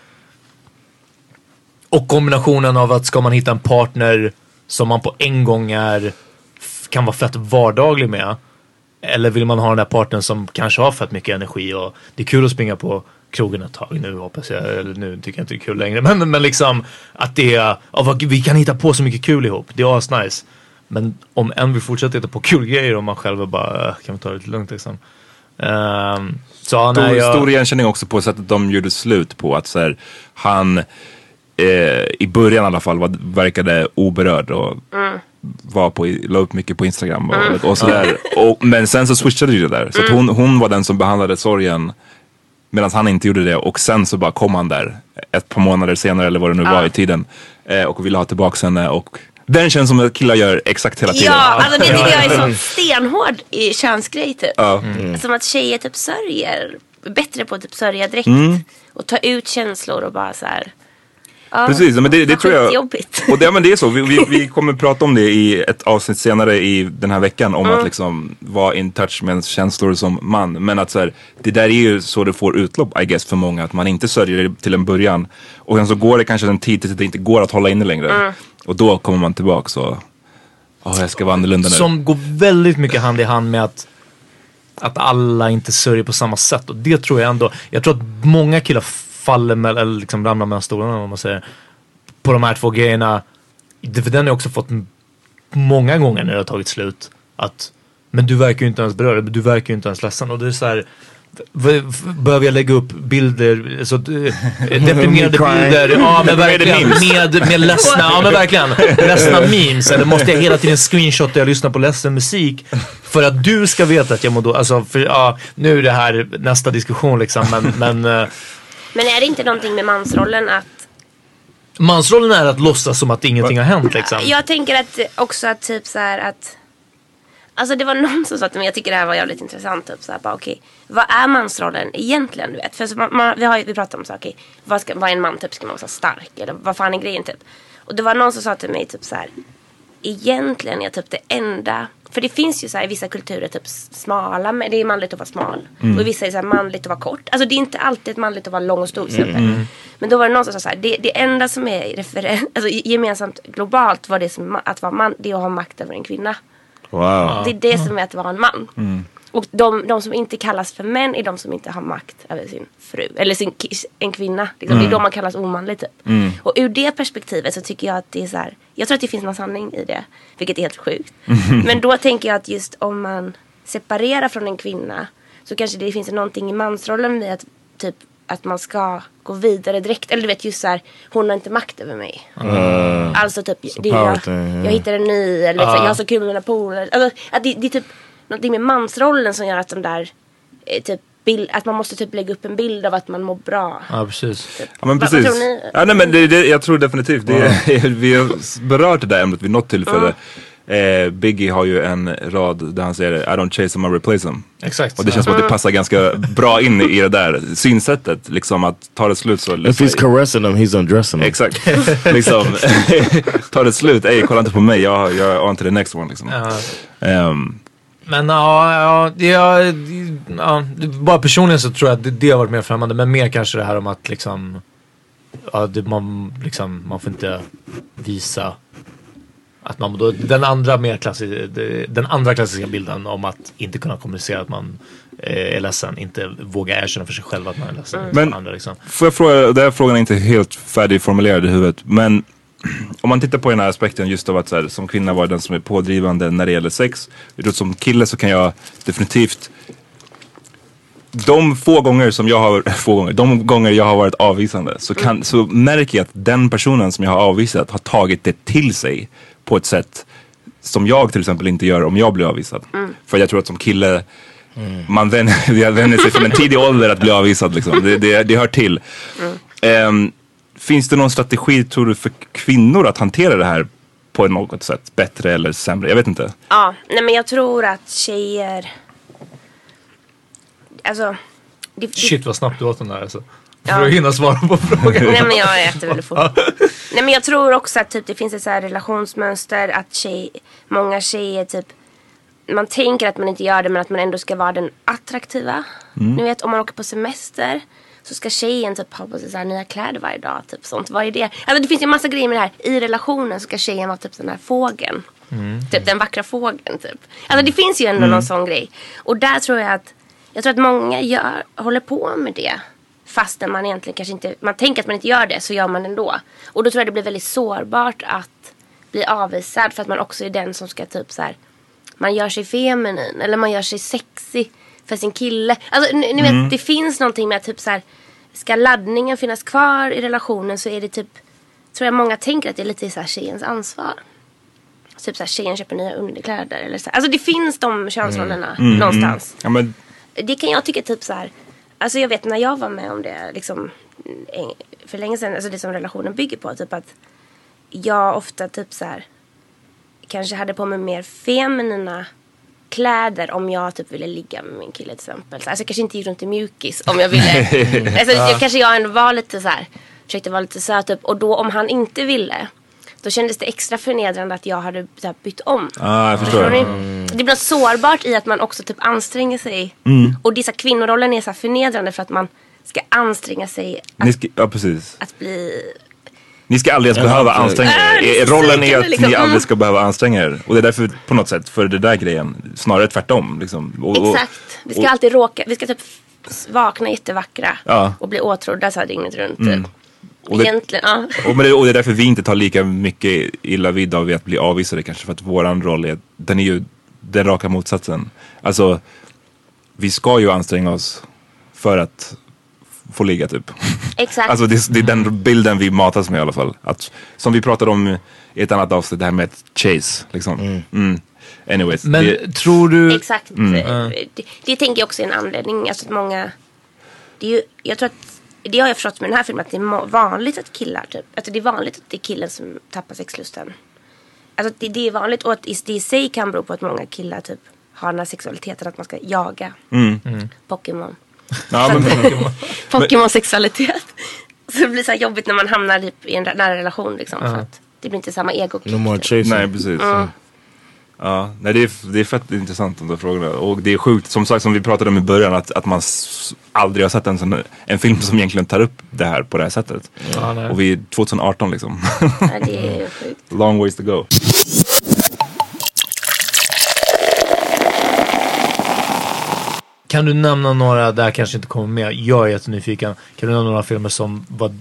Och kombinationen av att ska man hitta en partner som man på en gång är, kan vara fett vardaglig med. Eller vill man ha den där partnern som kanske har fett mycket energi och det är kul att springa på krogen ett tag nu hoppas jag. Eller nu tycker jag inte det är kul längre. *laughs* Men, men liksom att det är, ja, vi kan hitta på så mycket kul ihop. Det är asnice. Men om en vill fortsätta hitta på kul grejer och man själv är bara, "Äh, kan vi ta det lite lugnt liksom. Ehm, så ja, nej, Stor, jag, stor igenkänning också på sättet de gjorde slut på. Att så här, han eh, i början i alla fall var, verkade oberörd och var på, la upp mycket på Instagram och, och sådär. Och, men sen så switchade ju det där. Så att hon, hon var den som behandlade sorgen medan han inte gjorde det. Och sen så bara kom han där ett par månader senare eller vad det nu var i tiden. Eh, och ville ha tillbaka henne. Och den känns som att killar gör exakt hela tiden. Ja, alltså det tycker jag är så stenhård i könsgrej typ. Ja. Som att tjejer typ sörjer. Bättre på att typ sörja direkt. Och ta ut känslor och bara så här. Ja, Precis, men det, det tror jag. skitjobbigt. Och det, men det är så. Vi, vi, *laughs* vi kommer prata om det i ett avsnitt senare i den här veckan. Om att liksom vara in touch med ens känslor som man. Men att så här, det där är ju så det får utlopp I guess för många. Att man inte sörjer det till en början. Och sen så går det kanske en tid tills det inte går att hålla inne längre. Och då kommer man tillbaks och Åh, jag ska vara annorlunda nu. som går väldigt mycket hand i hand med att att alla inte sörjer på samma sätt och det tror jag ändå. Jag tror att många killar faller mellan, eller liksom ramlar mellan stolarna om man säger. På de här två grejerna. För den har jag också fått många gånger när det har tagit slut. Att men du verkar ju inte ens berörd, du verkar ju inte ens ledsen. Och det är så här. Behöver jag lägga upp bilder, så, eh, *laughs* deprimerade bilder, ja men *laughs* verkligen, med, med ledsna, ja men verkligen, ledsna *laughs* memes. Eller måste jag hela tiden screenshotta jag lyssnar på ledsen musik för att du ska veta att jag mår dåligt. Alltså, för, ja, nu är det här nästa diskussion liksom, men, men eh, Men är det inte någonting med mansrollen att mansrollen är att låtsas som att ingenting har hänt liksom. Jag tänker att också att typ så här att Alltså det var någon som sa till mig, jag tycker det här var jävligt intressant. Typ så här, bara, okej, vad är mansrollen egentligen? Du vet? För så man, man, vi har vi pratat om så okej, vad, ska, vad är en man? Typ, ska man vara stark? Eller vad fan är grejen typ? Och det var någon som sa till mig typ så här. Egentligen är typ det enda. För det finns ju så här i vissa kulturer typ smala, men det är manligt att vara smal. Och i vissa är det så här manligt att vara kort. Alltså det är inte alltid manligt att vara lång och stor till exempel. Men då var det någon som sa så här, det, det enda som är referen- *laughs* alltså, gemensamt globalt var det som att vara man, det är att ha makt över en kvinna. Wow. Det är det som är att vara en man. Och de, de som inte kallas för män är de som inte har makt över sin fru. Eller sin, en kvinna. Liksom. Det är de man kallas omanlig typ. Och ur det perspektivet så tycker jag att det är så här. Jag tror att det finns någon sanning i det. Vilket är helt sjukt. Men då tänker jag att just om man separerar från en kvinna. Så kanske det finns någonting i mansrollen med att typ att man ska gå vidare direkt. Eller du vet just så här. Hon har inte makt över mig. Alltså typ. Det är power jag, jag hittar en ny. Eller så, jag har så kul med mina polare. Alltså, att det, det är typ någonting med mansrollen som gör att de där eh, typ bild, att man måste typ lägga upp en bild av att man mår bra. Ja precis. Ja men Vad- vad precis. tror ni? Ja, nej, men det, det, jag tror definitivt det. *laughs* vi har berört det där ämnet vid något tillfälle. Eh, Biggie har ju en rad där han säger I don't chase them, I replace them. Exakt. Och det känns som att det passar ganska bra in i det där synsättet. Liksom att tar det slut så... If he's caressing them, he's undressing them. Exakt. *laughs* liksom, *laughs* tar det slut, ey kolla inte på mig, jag, jag är on to the next one liksom. Ehm, Men ja, ja, det, ja, bara personligen så tror jag att det, det har varit mer främmande. Men mer kanske det här om att liksom, ja, det, man, liksom man får inte visa att man då, den andra mer klassiska, den andra klassiska bilden om att inte kunna kommunicera att man eh, är ledsen, inte våga erkänna för sig själv att man är ledsen. Men, andra, liksom. Får jag fråga, den här frågan är inte helt färdigformulerad i huvudet. Men om man tittar på den här aspekten just av att så här, som kvinna vara den som är pådrivande när det gäller sex. Jag tror att Som kille så kan jag definitivt de få gånger som jag har, *laughs* få gånger, de gånger jag har varit avvisande så, kan, så märker jag att den personen som jag har avvisat har tagit det till sig på ett sätt som jag till exempel inte gör om jag blir avvisad. För jag tror att som kille man vänjer, *laughs* vänjer sig från en tidig ålder att bli avvisad. Liksom. Det, det, det hör till. Ehm, finns det någon strategi tror du för kvinnor att hantera det här på något sätt? Bättre eller sämre? Jag vet inte. Ja, nej men jag tror att tjejer Alltså det, det, Shit vad snabbt du åt den där alltså. Ja. För att hinna svara på frågan. Nej men jag äter väldigt fort. Nej men jag tror också att typ, det finns ett så här relationsmönster att tjej, många tjejer typ man tänker att man inte gör det men att man ändå ska vara den attraktiva. Mm. Ni vet om man åker på semester så ska tjejen typ ha på sig så här nya kläder varje dag. Typ sånt. Vad är det? Alltså det finns ju en massa grejer med det här. I relationen så ska tjejen vara typ den här fågeln. Typ den vackra fågeln typ. Alltså det finns ju ändå någon sån grej. Och där tror jag att jag tror att många gör, håller på med det. Fastän man egentligen kanske inte, man tänker att man inte gör det så gör man ändå. Och då tror jag det blir väldigt sårbart att bli avvisad för att man också är den som ska typ så här. Man gör sig feminin eller man gör sig sexig för sin kille. Alltså ni, ni vet det finns någonting med att typ så här. Ska laddningen finnas kvar i relationen så är det typ. Tror jag många tänker att det är lite så här tjejens ansvar. Typ så här tjejen köper nya underkläder eller så. här. Alltså det finns de könsrollerna någonstans. Ja, men, Det kan jag tycka typ så här. Alltså jag vet när jag var med om det liksom för länge sedan. Alltså det som relationen bygger på. Typ att jag ofta typ så här kanske hade på mig mer feminina kläder om jag typ ville ligga med min kille till exempel. Alltså jag kanske inte gick runt i mjukis om jag ville. *laughs* alltså, jag, kanske jag ändå var lite så här. Försökte vara lite söt upp. Och då om han inte ville. Då kändes det extra förnedrande att jag hade bytt om. ah, jag förstår. Ni? Det blir något sårbart i att man också typ anstränger sig. Mm. Och dessa kvinnorollen är så förnedrande för att man ska anstränga sig att, ska, ja, precis. att bli... Ni ska aldrig ens behöva anstränga er. Rollen är att liksom. ni aldrig Mm. ska behöva anstränga er. Och det är därför på något sätt, för det där grejen, snarare tvärtom. Liksom. Och, och, Exakt. Vi ska och- alltid råka, vi ska typ vakna jättevackra. Ja. Och bli åtrådda så här dygnet runt. Mm. Typ. Och det- Egentligen, ja. Och, men det, och det är därför vi inte tar lika mycket illa vid av att bli avvisade kanske. För att våran roll är, den är ju den raka motsatsen. Alltså, vi ska ju anstränga oss för att få ligga typ. Exakt. Alltså det, är- det är den bilden vi matas med i alla fall. Att, som vi pratade om i ett annat avsnitt, det här med ett chase. Liksom. Mm. Anyways. Men det, tror du... Exakt. Eh, Det, det tänker jag också är en anledning. Alltså att många... Det är ju, jag tror att... Det har jag förstått med den här filmen att det är vanligt att killar typ... Alltså det är vanligt att det är killen som tappar sexlusten. Alltså det, det är vanligt och att i- det i sig kan bero på att många killar typ har den här sexualiteten att man ska jaga mm. Pokémon. Ja, *laughs* men, Pokémon-sexualitet. Så det blir så här jobbigt när man hamnar typ i en nära relation liksom. För att det blir inte samma ego. No more chasing. nej precis. Ja, nej, det, är, det är fett intressant de där frågorna. Och det är sjukt, som sagt som vi pratade om i början, att, att man aldrig har sett en, sån, en film som egentligen tar upp det här på det här sättet. Ja, nej. Och vi är 2018 liksom. Ja, det är *laughs* sjukt. Long ways to go. Kan du nämna några, där kanske inte kommer med, jag är jättenyfiken. Kan du nämna några filmer som var,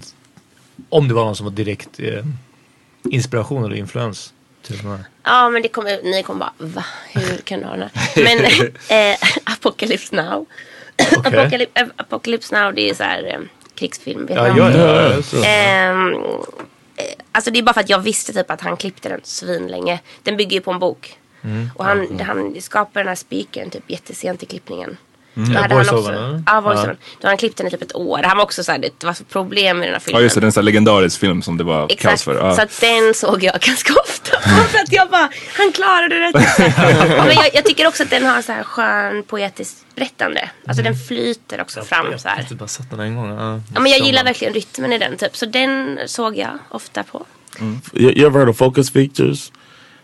om det var någon som var direkt eh, inspiration eller influens? Ja men det kommer, ni kommer bara va? Hur kan du ha den här? *laughs* Men eh, Apocalypse Now. Apocalypse, eh, Apocalypse Now det är så här eh, krigsfilm. Vet Ja, ja, ja, ja, så. Ehm, eh, alltså det är bara för att jag visste typ att han klippte den svinlänge. Den bygger ju på en bok. Mm. Och han, han skapar den här speakern typ jättesent i klippningen. Då Ja, voiceovern, ja, voiceovern. Då hade han klippt den i typ ett år. Han var också såhär, det var så problem med den här filmen. Ja just det, det är en sån här legendarisk film som det var kaos Exakt, för. Ja. så att den såg jag ganska ofta. För att jag bara, han klarade det. *laughs* Men jag, jag tycker också att den har så här skön poetiskt berättande. Alltså den flyter också fram så Jag här. har typ bara sett den en gång. Ja, Ja, men jag Så gillar man- verkligen rytmen i den typ. Så den såg jag ofta på. You, you ever heard of Focus Features?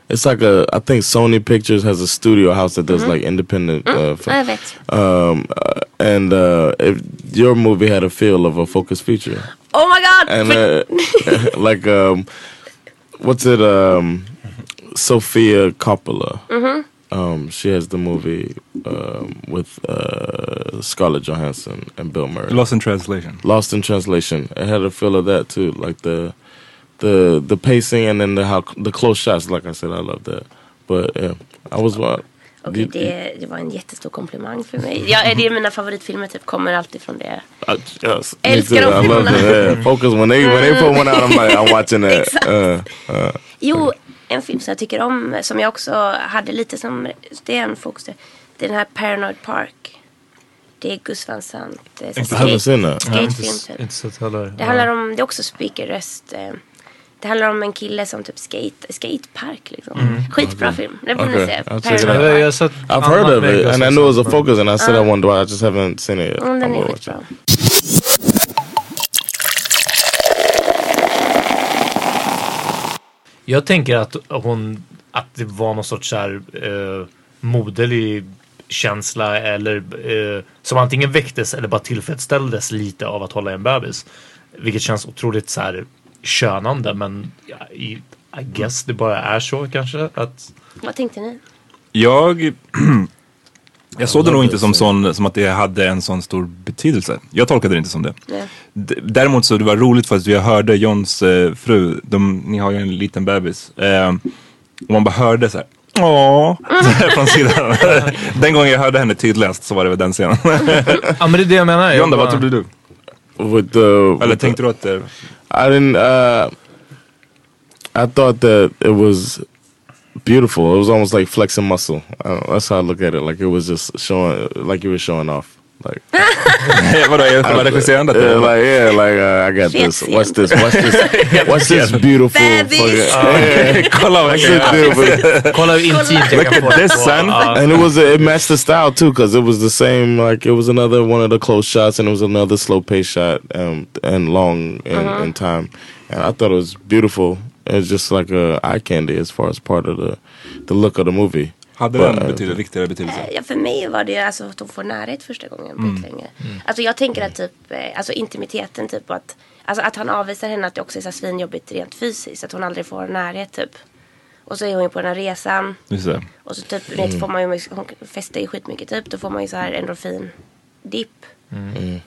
It's like a, I think Sony Pictures has a studio house that does like independent. Uh, Ja, film. jag vet. Um, uh, and uh, if your movie had a feel of a focus feature, Oh my god! and uh, *laughs* like um, what's it? Um, Sophia Coppola. Um, she has the movie um, with uh, Scarlett Johansson and Bill Murray. Lost in translation. Lost in Translation. It had a feel of that too, like the the the pacing and then the how the close shots. Like I said, I love that. But yeah, I was uh, Okej, you- det, det var en jättestor komplimang för mig. Ja, det är mina favoritfilmer typ kommer alltid från det. I, yes, me Älskar de I love filmerna. that. Yeah, focus when they when they put one out, I'm like I'm watching that. *laughs* Exakt. Uh, uh, Jo, en film som jag tycker om, som jag också hade lite som, det är en fokus. Det är den här Paranoid Park. Det är Gus Van Sant. Ja, inte, Skatefilm typ. Det handlar om, det är också speakerröst. eh, Det handlar om en kille som typ skate, skatepark liksom. Skitbra film. Det borde ni Okay, se. Out. Jag, jag har Park. sett I've heard of it, and I knew it was a focus, and I said I wanted to. I just haven't seen it yet. Mm, den är skitbra. it. Jag tänker att hon, att det var någon sorts så här, eh, moderlig känsla eller eh, som antingen väcktes eller bara tillfredsställdes lite av att hålla i en bebis. Vilket känns otroligt så här könande men i, I guess det bara är så kanske att Vad tänkte ni? Jag, *clears throat* jag såg det nog inte som, sån, som att det hade en sån stor betydelse. Jag tolkade det inte som det. D- Däremot så det var roligt för att jag hörde Johns eh, fru, de, ni har ju en liten bebis. Eh, och man bara hörde så här. Åh, *laughs* här från sidan. *laughs* den gången jag hörde henne tydligast så var det väl den scenen. Ja men det är det jag menar. John då, vad trodde du? With the Eller with tänkte du att det... I didn't. Uh, I thought that it was beautiful. It was almost like flexing muscle. That's how I look at it. Like it was just showing, like you were showing off. Like, Vadå, är det själva regisserandet? yeah, eller? like yeah, like uh, I got this. What's this? What's this? *laughs* What's this beautiful? Bebis. fucking- Kolla *laughs* *laughs* vad What's this beautiful? Kolla hur intimt Look at this son. And it was it matched the style too because it was the same like it was another one of the close shots and it was another slow pace shot um, and long in, in time and I thought it was beautiful it's just like a eye candy as far as part of the the look of the movie Hade den betydelse, riktigare betydelse? Ja, för mig var det alltså att hon får närhet första gången på mm. länge. Alltså jag tänker att typ, eh, alltså intimiteten typ att, alltså att han avvisar henne att det också är så svinjobbigt rent fysiskt. Att hon aldrig får närhet typ. Och så är hon ju på den här resan. Just det. Och så typ, mm. får man ju, hon festar ju skitmycket typ. Då får man ju så här endorfin dipp.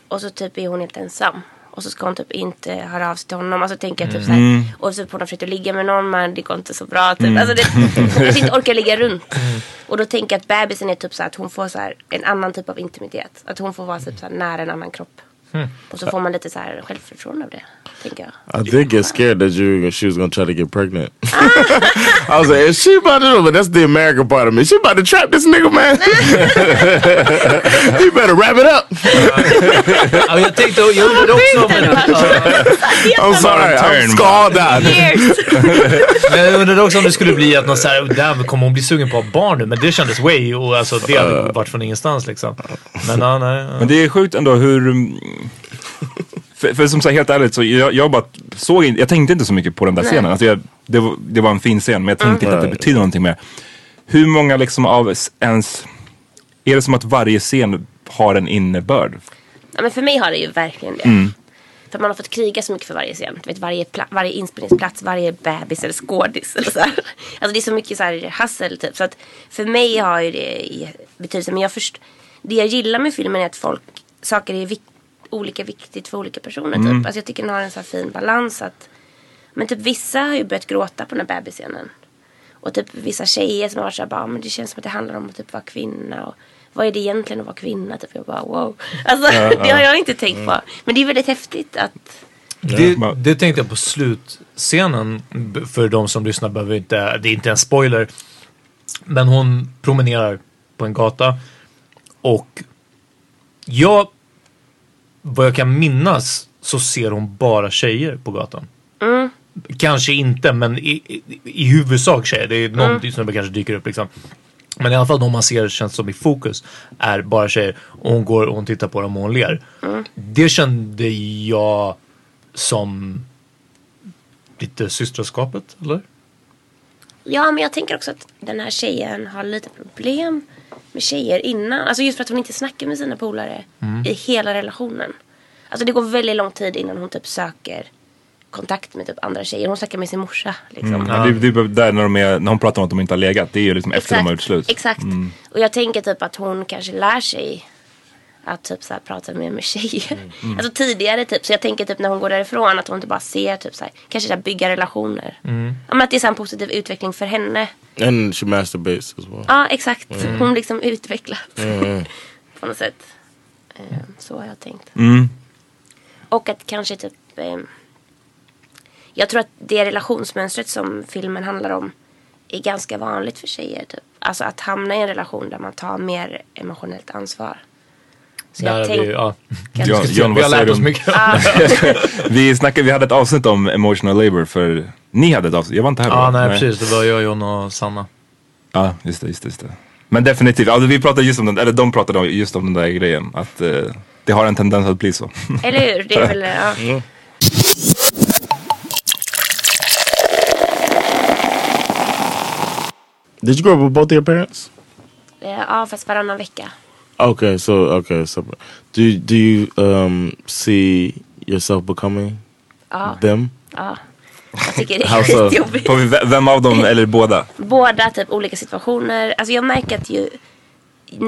Och så typ är hon helt ensam. Och så ska hon typ inte höra av sig till honom. Alltså tänker jag typ så här. Och så typ hon har försökt att ligga med någon men det går inte så bra. Typ. Alltså det, *laughs* hon inte orkar ligga runt. Och då tänker jag att bebisen är typ så här att hon får så här en annan typ av intimitet. Att hon får vara typ så här nära en annan kropp. Och så får man lite så här självförtroende av det. Tänker jag. I did get scared that you she was gonna try to get pregnant *laughs* I was like is she about to but that's the American part of me she about to trap this nigga man *laughs* you better wrap it up Ja, jag tänkte, jag undrade också om en, I'm sorry I'm *laughs* men jag undrade också om det skulle bli att någon såhär, där kommer hon bli sugen på att ha barn nu? Men det kändes way och alltså det hade varit från ingenstans liksom. Men ja, nej. ja. Men det är sjukt ändå hur... mm, För, för som sagt helt ärligt så jag, jag bara såg in, jag tänkte inte så mycket på den där scenen. Alltså jag, det, var, det var en fin scen men jag tänkte inte att det betyder någonting mer. Hur många liksom av ens... Är det som att varje scen har en innebörd? Ja, men för mig har det ju verkligen det. För man har fått kriga så mycket för varje scen. Du vet, varje, varje inspelningsplats, varje bebis eller skådis. Eller så här. Alltså det är så mycket så här hassel typ. Så att för mig har ju det betydelse. Men jag först, det jag gillar med filmen är att folk, saker är vik- olika viktigt för olika personer. Typ. Alltså jag tycker den har en så här fin balans. att Men typ vissa har ju börjat gråta på den här bebisscenen. Och typ vissa tjejer som har varit såhär bara, "Ah, men det känns som att det handlar om att typ vara kvinna. Och vad är det egentligen att vara kvinna? Typ jag bara wow. Alltså *laughs* det har jag inte tänkt på. Men det är väldigt häftigt att Det, det tänkte jag på slutscenen. För de som lyssnar behöver inte, det är inte en spoiler. Men hon promenerar på en gata. Och jag, vad jag kan minnas så ser hon bara tjejer på gatan. Kanske inte men i, i, i huvudsak tjejer. Det är någonting som kanske dyker upp liksom. Men i alla fall de man ser känns som i fokus är bara tjejer. Och hon går och hon tittar på dem och hon ler. Det kände jag som lite systraskapet eller? Ja, men jag tänker också att den här tjejen har lite problem med tjejer innan. Alltså just för att hon inte snackar med sina polare i hela relationen. Alltså det går väldigt lång tid innan hon typ söker kontakt med typ andra tjejer. Hon snackar med sin morsa liksom. Men det, det är där när, de är, när hon pratar om att de inte har legat. Det är ju liksom efter de har gjort slut. Exakt. Och jag tänker typ att hon kanske lär sig att typ så här prata mer med tjejer. *laughs* Alltså tidigare typ. Så jag tänker typ när hon går därifrån att hon inte bara ser typ så här, kanske så här bygga relationer. Ja, men att det är så en positiv utveckling för henne. and she masturbates as well Ja, exakt. Hon liksom utvecklas. *laughs* På något sätt. Eh, Så har jag tänkt. Mm. Och att kanske typ... Eh, jag tror att det relationsmönstret som filmen handlar om är ganska vanligt för tjejer. Typ. Alltså att hamna i en relation där man tar mer emotionellt ansvar. Så jag vi, tänker... ja. John, John, vi har lärt oss mycket. *laughs* vi, snackade, vi hade ett avsnitt om emotional labor för ni hade ett avsnitt, jag var inte här Ja, då. nej, precis. Det var jag, John och Sanna. Ja, just det, just det, just det. Men definitivt, alltså, vi pratade just om den, eller de pratade om- just om den där grejen. Att eh, det har en tendens att bli så. *laughs* Eller hur? Det är väl... Ja. did you grow up with both your parents Eh, Ja, fast varannan vecka. Okay, so okay, so do do you um see yourself becoming Ja. them? Ja. Jag tycker det *laughs* är skitjobbigt. På vem av dem eller båda? Båda typ olika situationer. Alltså jag märker att ju,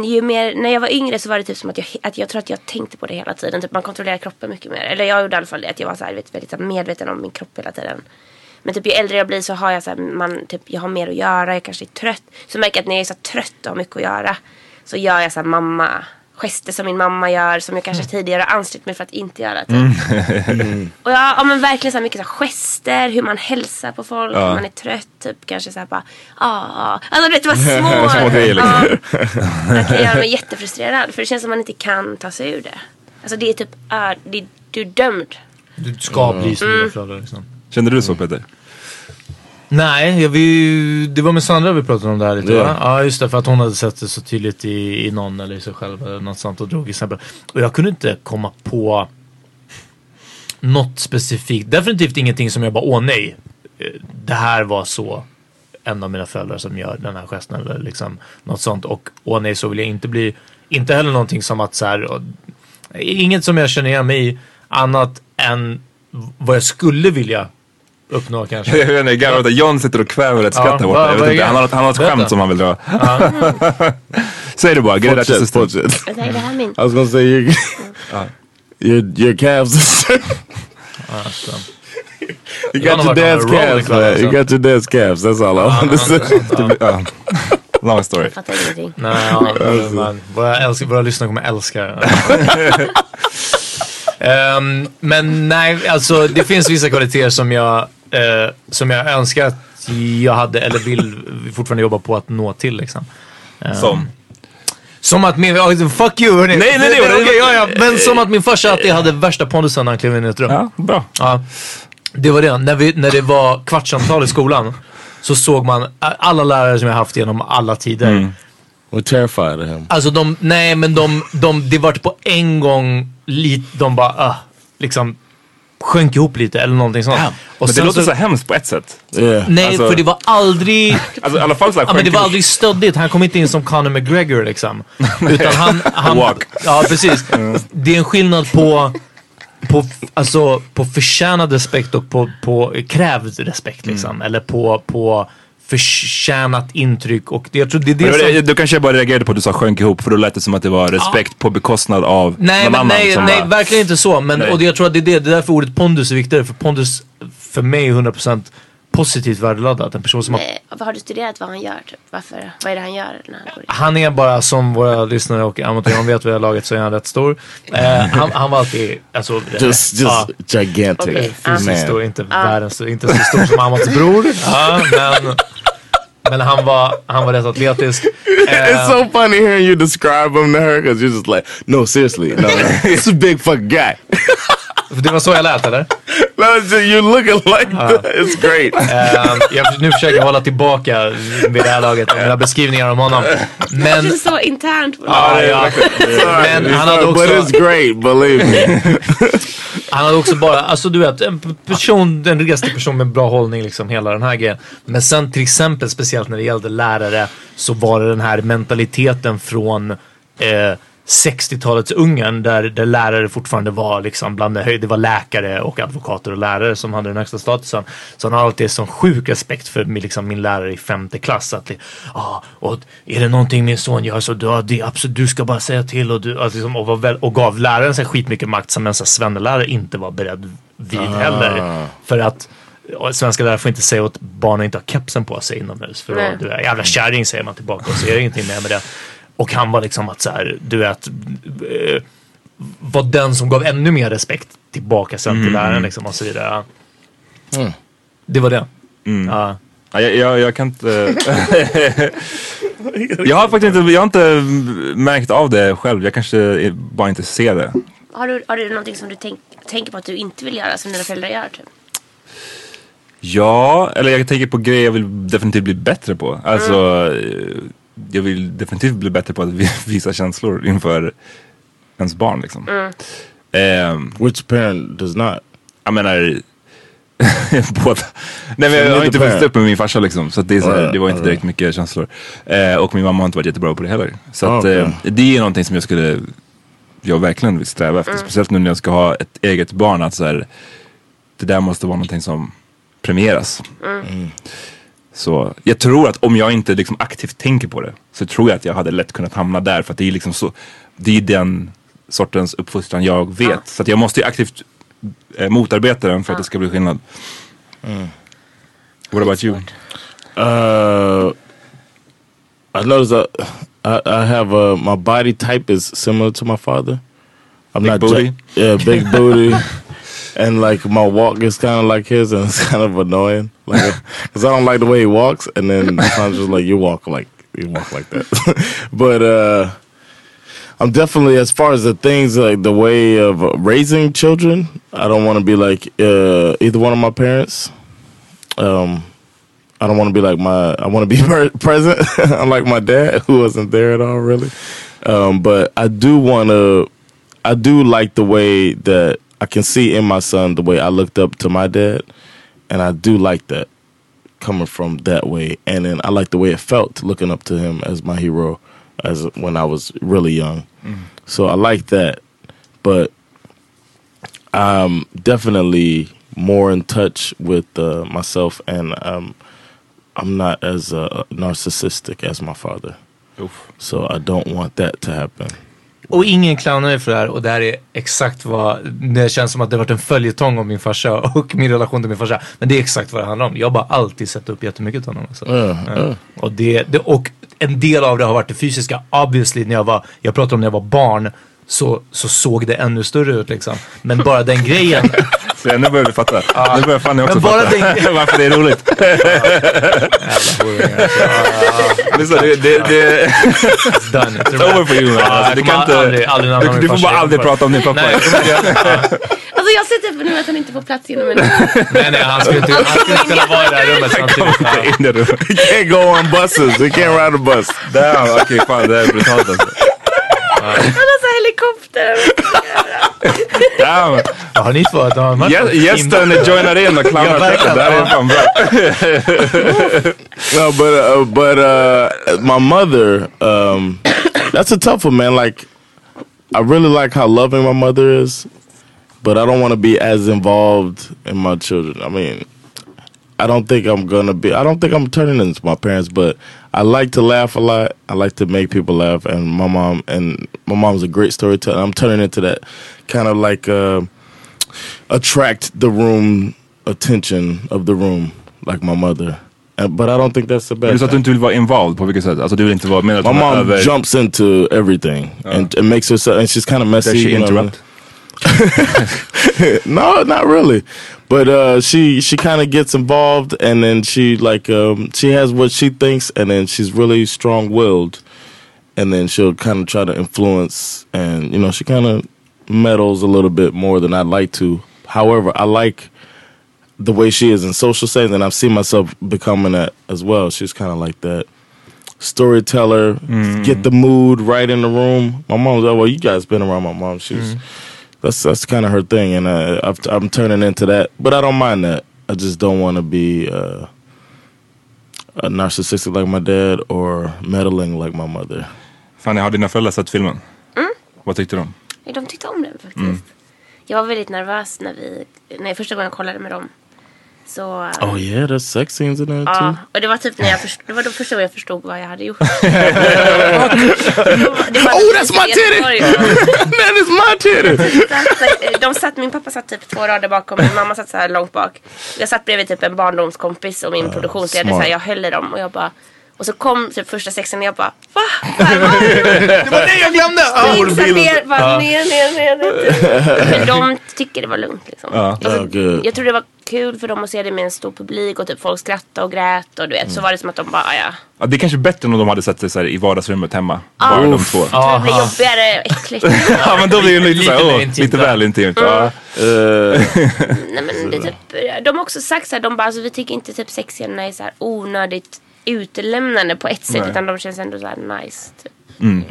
ju mer, när jag var yngre så var det typ som att jag, att jag tror att jag tänkte på det hela tiden. Typ man kontrollerar kroppen mycket mer. Eller jag gjorde i alla fall det. Att jag var så här, vet, väldigt så här medveten om min kropp hela tiden. Men typ ju äldre jag blir så har jag så här, man, typ, jag har mer att göra. Jag kanske är trött. Så märker jag att när jag är så trött och har mycket att göra. Så gör jag så här mamma gester som min mamma gör. Som jag kanske tidigare har ansträngt mig för att inte göra. Typ. Och jag, ja men verkligen så här mycket så här gester, hur man hälsar på folk, Ja. hur man är trött. Typ kanske så här bara, ah, alltså du vet det var *laughs* små, Små grejer, liksom. Ja, *laughs* det kan göra mig jättefrustrerad. För det känns som att man inte kan ta sig ur det. Alltså det är typ, ah, det, du är dömd. Du ska bli som Mm. dina föräldrar liksom. Kände du så Peter? Nej, jag, vi, det var med Sandra vi pratade om det här lite Ja. va? Ja just det, för att hon hade sett det så tydligt i, i någon eller i sig själv eller något sånt och drog exempel. Och jag kunde inte komma på något specifikt. Definitivt ingenting som jag bara, åh nej. eh, Det här var så en av mina föräldrar som gör den här gesten eller liksom något sånt. Och åh nej så vill jag inte bli. Inte heller någonting som att så här. och- Inget som jag känner igen mig i annat än vad jag skulle vilja uppnå kanske. *laughs* Jag vet inte, garvat att John sitter och kväver ett skratt där borta. Jag vet inte, han har han har Berätta. skämt som han vill dra. Säg det bara, get it out your Fortsätt, system. fortsätt. Jag tänkte, det här är min. I was gonna say your your your calves. Ja, så. you got your dad's calves. You got your dad's calves. That's all I wanted to say. Ja. Long story. Jag fattar ingenting. Nej, ja, man, våra, älsk, våra lyssnare kommer älska det. *laughs* Ehm, men nej, alltså det finns vissa kvaliteter som jag, eh, som jag önskar att jag hade eller vill fortfarande jobba på att nå till liksom. Ehm, Som? Som att min, oh, fuck you hörni. Nej, nej, nej, nej. Okej, ja, ja, men som att min farsa alltid hade värsta pondusen när han klev in i ett rum. Ja, bra. Ja, det var det. När, vi, när det var kvartssamtal i skolan så såg man alla lärare som jag haft genom alla tider. We're terrified of him. Alltså de, nej men de, de det vart på en gång lite, de bara, ah, liksom sjönk ihop lite eller någonting sånt. Och Men det låter så hemskt på ett sätt. Yeah. Nej, Alltså- för det var aldrig, *laughs* Alltså alla fall såhär ja, men det var aldrig stöddigt. Han kom inte in som Conor McGregor liksom. *laughs* Utan han, han Walk. ja precis. *laughs* Det är en skillnad på på, alltså, på förtjänad respekt och på, på krävd respekt liksom. Eller på, på förtjänat intryck och det, jag tror det är det Men som... det- Du kanske bara reagerade på att du sa sjönk ihop för då lät det som att det var respekt på bekostnad av Nej, någon men annan. nej, som nej bara- verkligen inte så. Men, Nej. och det, jag tror att det är, det, det är därför ordet pondus är viktigare. För pondus för mig är 100% positivt värdeladdat. En person som har, Eh, vad har du studerat vad han gör? Typ? Varför? Vad är det han gör när han går in? han är bara som våra lyssnare och amatörer vet vad jag har laget så är han rätt stor. Eh, han, han var alltid, alltså, Just ja, just gigantic Okej. fysiskt stor, inte världens, inte så stor som Amats bror. Ja, men, men han var, han var rätt atletisk. It's so ehm. funny hearing you describe him to her because you're just like, no, seriously, no, *laughs* it's a big fucking guy. *laughs* Det var så jag lät eller? just, you're looking like that. It's great. Eh, jag, nu försöker jag hålla tillbaka vid det här laget mina beskrivningar om honom. Men, Det är så internt. ja, ja. men han hade But också, it's great, believe me. *laughs* han hade också bara, alltså du vet, en person, en restig person med bra hållning liksom, hela den här grejen. Men sen till exempel, speciellt när det gällde lärare, så var det den här mentaliteten från eh, 60-talets Ungern där, där lärare fortfarande var liksom bland det Det var läkare och advokater och lärare som hade den högsta statusen. Så han har alltid sån sjuk respekt för min, liksom, min lärare i femte klass. Att, ah, och är det någonting min son gör så du, det, absolut, du ska bara säga till. Och, du, alltså, liksom, och, var väl, och gav läraren så skitmycket makt som en svennelärare inte var beredd vid heller. För att svenska lärare får inte säga åt barnen inte ha kepsen på sig inomhus. För då, du är jävla kärring säger man tillbaka och så är det ingenting mer med det. Och han var liksom att så här, du vet, eh, var den som gav ännu mer respekt tillbaka sen till läraren liksom och så vidare. Ja. Det var det. Ja. Ja, jag, jag, jag kan inte... *laughs* jag har faktiskt inte, jag har inte märkt av det själv. Jag kanske bara inte ser det. Har du, har du någonting som du tänk, tänker på att du inte vill göra som dina föräldrar gör? Typ? Ja, eller jag tänker på grejer jag vill definitivt bli bättre på. Alltså, eh, jag vill definitivt bli bättre på att vi- *laughs* visa känslor inför ens barn liksom. Ehm, Which parent does not? jag menar, *laughs* Båda. Nej men jag har inte vuxit upp med min farsa liksom. Så det, är så här, det var inte direkt mycket känslor. Eh, och min mamma har inte varit jättebra på det heller. Så Ah, att, eh, det är någonting som jag skulle, jag verkligen vill sträva efter. Speciellt nu när jag ska ha ett eget barn. Att så här, det där måste vara någonting som premieras. Så jag tror att om jag inte liksom aktivt tänker på det så tror jag att jag hade lätt kunnat hamna där. För att det är liksom så, det är den sortens uppfostran jag vet. Så att jag måste ju aktivt eh, motarbeta den för att det ska bli skillnad. What about you? Uh, I noticed that I, I have uh, my body type is similar to my father. I'm Big not booty? ja- yeah, big booty, *laughs* and like my walk is kind of like his, and it's *laughs* kind of annoying. Like, *laughs* because I don't like the way he walks, and then *laughs* I'm just like you walk like you walk like that. but uh, I'm definitely as far as the things like the way of raising children. I don't want to be like uh, either one of my parents. Um, I don't want to be like my. I want to be present, unlike my dad, who wasn't there at all, really. Um, but I do want to. I do like the way that I can see in my son the way I looked up to my dad, and I do like that coming from that way. And then I like the way it felt looking up to him as my hero, as when I was really young. So I like that, but I'm definitely more in touch with uh, myself, and um, I'm not as uh, narcissistic as my father. So I don't want that to happen. Och ingen clownar mig för det här och det här är exakt vad, det känns som att det har varit en följetong om min farsa *laughs* och min relation till min farsa. Men det är exakt vad det handlar om. Jag har bara alltid sett upp jättemycket till honom. Alltså. Ja, ja. Och, det, det, och en del av det har varit det fysiska. Obviously när jag var, jag pratar om när jag var barn. Så, så såg det ännu större ut liksom. Men bara den grejen. *laughs* Så nu börjar du fatta. Nu börjar Fanny också Men bara fatta den- *laughs* varför det är roligt. *laughs* Lyssna, det, det, det, It's done. It's, over for you. Ja, Alltså, du, kommer kan inte, aldrig, aldrig namna du, du får bara aldrig prata om din pappa. Nej. Alltså jag ser typ nu att han inte får plats inom en... Nej, nej, han skulle inte, han skulle inte kunna vara i det här rummet samtidigt. Ja. In i rummet. He can't go on buses. He can't ride a bus. Damn, okej fan det är brutalt alltså. Han har så här helikopter. Damn. Har ni två? Har man- Gä- Gästen joinar in och clownar Ja, tecken. Det här är fan bra. No, but uh, but uh, my mother, um, that's a tough one, man. Like, I really like how loving my mother is, but I don't want to be as involved in my children. I mean, I don't think I'm gonna be. I don't think I'm turning into my parents, but I like to laugh a lot. I like to make people laugh, and my mom and my mom's a great storyteller. I'm turning into that kind of like uh, attract the room attention of the room, like my mother. Uh, but I don't think that's the best. Du sa att du inte vill vara involved på vilket sätt? Alltså du vill inte vara med My mom över... jumps into everything and, and makes herself, and she's kind of messy. Does she you know I mean? interrupt? *laughs* no, not really. But uh, she she kind of gets involved, and then she like um, she has what she thinks, and then she's really strong willed, and then she'll kind of try to influence, and you know she kind of meddles a little bit more than I'd like to. However, I like the way she is in social settings, and I've seen myself becoming that as well. She's kind of like that storyteller, get the mood right in the room. My mom's like, well, you guys been around my mom. She's that's that's kind of her thing, and uh, I've, I'm turning into that. But I don't mind that. I just don't want to be uh, a narcissistic like my dad or meddling like my mother. Fanny, har dina föräldrar sett filmen? Vad tyckte de? De tyckte om den faktiskt. Jag var väldigt nervös när vi, när första gången jag kollade med dem. Så, Oh yeah, there's sex scenes in there too. ja, och det var typ när jag förstod, det var då första gången jag förstod vad jag hade gjort. *laughs* Oh, that's my titty! *laughs* *laughs* That is my titty. de satt, min pappa satt typ två rader bakom, min mamma satt så här långt bak. Jag satt bredvid typ en barndomskompis och min produktionsledare. Så smart. här, jag höll i dem och jag bara och så kom typ första sexen och jag bara va? *laughs* Det var det jag glömde! Här ner, bara ner, ner, ner, ner. *laughs* Men de tycker det var lugnt liksom. Ja. Alltså, jag tror det var kul för dem att se det med en stor publik och typ folk skrattade och grät och du vet så var det som att de bara "Ah, ja. Ja, det är kanske bättre än om de hade sett det så här i vardagsrummet hemma. Bara de två. Det blir jobbigare och äckligt. *laughs* Ja men då blir det lite, Lite så här, intimt, lite väl intimt. Ja. Nej men det är typ, de har också sagt så här, de bara alltså, vi tycker inte typ sexscenerna är så här onödigt utelämnande på ett sätt Nej. utan de känns ändå så här nice. Typ. Mm.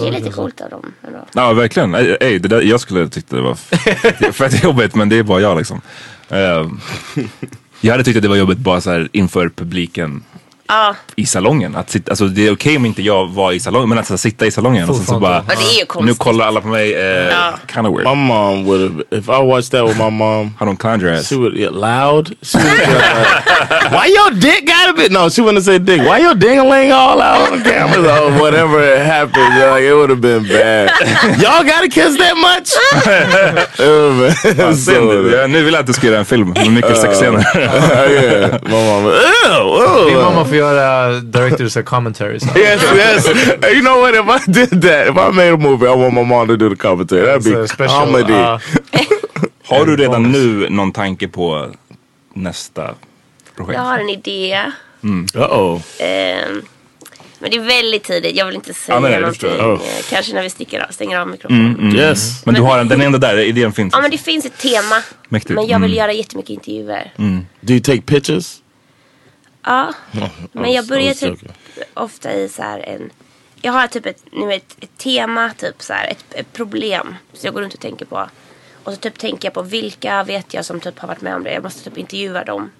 Det är lite coolt av dem ändå. Ja verkligen. Ey, ey, det där, jag skulle tycka det var *laughs* fett jobbigt men det är bara jag liksom. Eh, jag hade tyckt att det var jobbigt bara så här inför publiken Ja, i salongen. Att sitta, alltså det är okej om inte jag var i salongen, men att så här, sitta i salongen och sen så bara, nu kollar alla på mig. Uh, Ja. Kind of weird. My mom would have, if I watched that with my mom, How don't your ass? she would get loud. She would be like, why your dick got a bit? No, she wouldn't say dick. Why your ding-a-ling all out on the camera? Or whatever happened, like, it would have been bad. Y'all gotta kiss that much? *laughs* it would have been Sen, so ja, nu vill jag att du ska göra en film med mycket sexscener. *laughs* yeah. My mom, ew, Din ew. mamma får göra directors och commentaries. *laughs* Yes, yes. You know what? If I did that, if I made a movie, I want my mom to do the commentary. That'd be special, comedy. uh, *laughs* Har du redan nu någon tanke på nästa projekt? jag har en idé. Uh-oh. Ehm, men det är väldigt tidigt. Jag vill inte säga Ja, nej, någonting. Eh, Kanske när vi sticker av, stänger av mikrofonen. Mm. Yes. Men du har en, den är ändå där, idén finns. Ja men det finns ett tema. Mäktigt. Men jag vill Mm. göra jättemycket intervjuer. Do you take pictures? Ja. Men jag börjar typ ofta i så här en Jag har typ ett, nu vet, ett tema, typ så här, ett, ett problem. Så jag går runt och tänker på. Och så typ tänker jag på vilka vet jag som typ har varit med om det. Jag måste typ intervjua dem.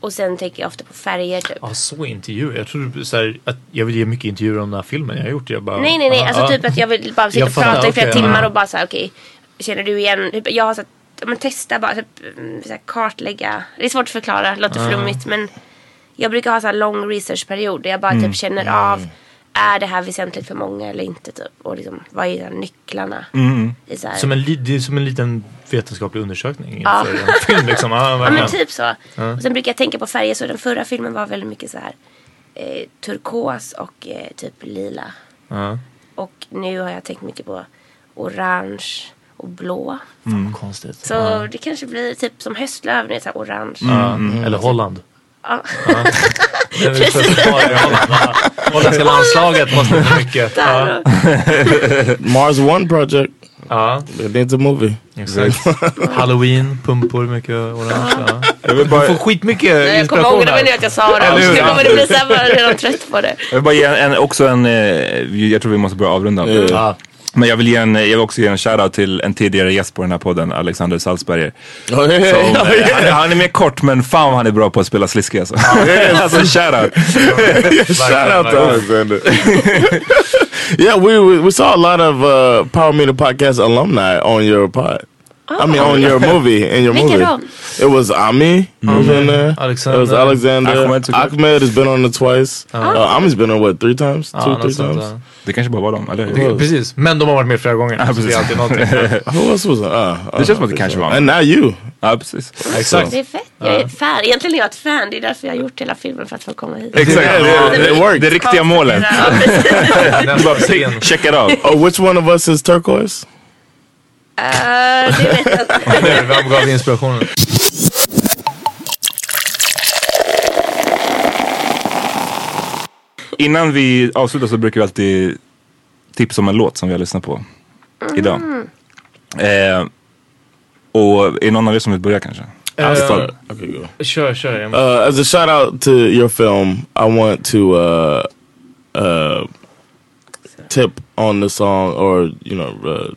Och sen tänker jag ofta på färger typ. Ja, så intervjuer. Jag trodde så här, att jag vill ge mycket intervjuer om den här filmen jag har gjort. Jag bara, Nej nej nej, ja, alltså ja. typ att jag vill bara sitta och prata i flera okej, timmar och bara såhär okej. känner du igen? Typ, jag har så att, ja, men testa bara typ, mm, så här, kartlägga. Det är svårt att förklara, det låter flummigt men. Jag brukar ha så här lång researchperiod där jag bara Mm. typ känner av. Är det här väsentligt för många eller inte typ? Och liksom, vad är nycklarna? I så här, Som en, li- det är som en liten vetenskaplig undersökning Ja. inför en film. Liksom. Ja, Ja men typ så. Och sen brukar jag tänka på färger. Så den förra filmen var väldigt mycket så här eh, turkos och eh, typ lila. Ja. Och nu har jag tänkt mycket på orange och blå. Fan, vad konstigt. Så det kanske blir typ som höstlöv, det är så här orange. Ja, Eller Holland. Ja. *laughs* Det är för. Ja. Holländska landslaget måste få mycket. Ja. *laughs* Mars One Project. ja, It needs a movie. exakt. *laughs* Halloween, pumpor, mycket orange. Ja. Jag vill bara, Du får skitmycket Jag kommer det var nu att jag sa det. Nu kommer det bli så här, jag är redan trött på det. jag vill bara ge en, en, också en, eh, jag tror vi måste börja avrunda. Ja. Men jag vill, ge en, jag vill också ge en shoutout till en tidigare gäst på den här podden, Alexander Salzberger. Som, eh, han, han är mer kort men fan vad han är bra på att spela sliskig alltså. alltså shoutout. Shout out to Alexander. yeah, we, we we saw a lot of uh, Power Meter podcast alumni on your pod. I mean, on your *laughs* movie, in your Vilka movie. då? It was Ami was in there. Alexander. It was Alexander. Ahmed. Ahmed has been on it twice. Uh, Ami's been on what three times, Ja, two, three times. Det kanske bara var dem, eller Det-? Precis, men de har varit med flera gånger. det precis. är alltid någonting. *laughs* Who else was it? Uh, Det känns som att det kanske var And now you. Ja, precis. Exakt. Det är fett. Jag är fan. Egentligen är jag ett fan. Det är därför jag har gjort hela filmen för att få komma hit. Exakt, Yeah, det, det, it det riktiga målet. *laughs* Check it out. Oh, which one of us is turquoise? Eh, det vet jag inte. *laughs* Vem gav inspirationen? Innan vi avslutar så brukar vi alltid tipsa om en låt som vi har lyssnat på idag. Eh, och är någon av er som vill börja kanske? Uh. Okay, go. Kör, kör. Uh, as a shout out to your film, I want to uh, uh, tip on the song, or you know, uh,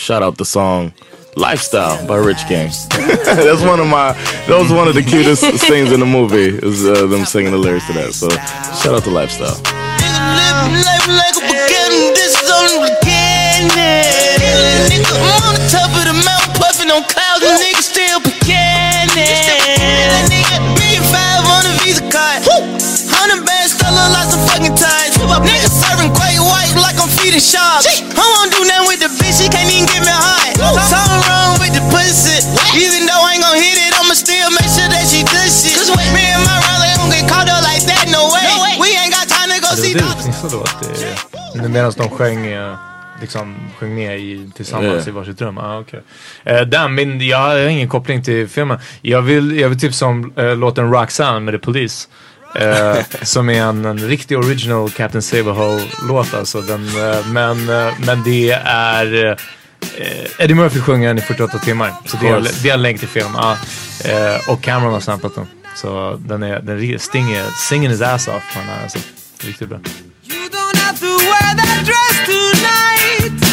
shout out the song "Lifestyle" by Rich Gang. *laughs* That's one of my. That was one of the cutest scenes in the movie. Is uh, them singing the lyrics to that. So shout out to "Lifestyle." Living I'm feeding sharks. I won't do nothing with the bitch, she can't even get me high. Something wrong with the pussy. Even though I ain't gon' hit it, I'ma still make sure that she does shit. Me and my rally don't get caught up like that, no way. We ain't got time to go Det see doctors. gissade då att det... Medan de sjöng, eh, liksom, sjöng med i, tillsammans Yeah. i varsitt rum. Ah, okay. eh, Dan, min, jag har ingen koppling till filmen. Jag vill, jag vill tipsa om eh, låten Roxanne med The Police. Eh, som är en, en riktig original Captain Saberho-låt alltså. Den, eh, men, eh, men det är... Eh, Eddie Murphy sjunger den i 48 timmar. Så det är, det är en länk till film. Ja. Eh, och Cameron har samplat den. Så den är, den är Sting är singing his ass off. Han är alltså riktigt bra. You don't have to wear that dress tonight.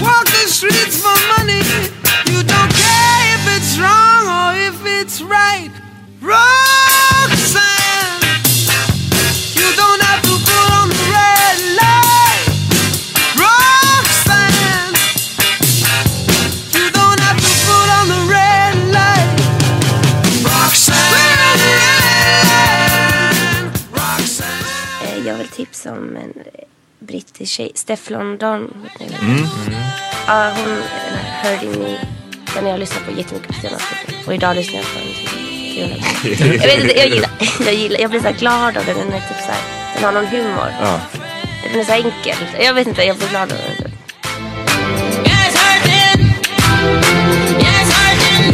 Walk the streets for money. You don't care if it it's wrong or if it's right tipsa om en brittisk tjej. Steff London. Mm. Mm. Ja, hon hörde mig. Den jag lyssnat på jättemycket på senaste tiden. Och idag lyssnar jag på hennes jag vet inte, jag gillar, jag gillar, jag blir så här glad av den. Den är typ så här, den har någon humor. Ja. Den är så enkel. Jag vet inte, jag blir glad av den. yes, hurting. Yes, hurting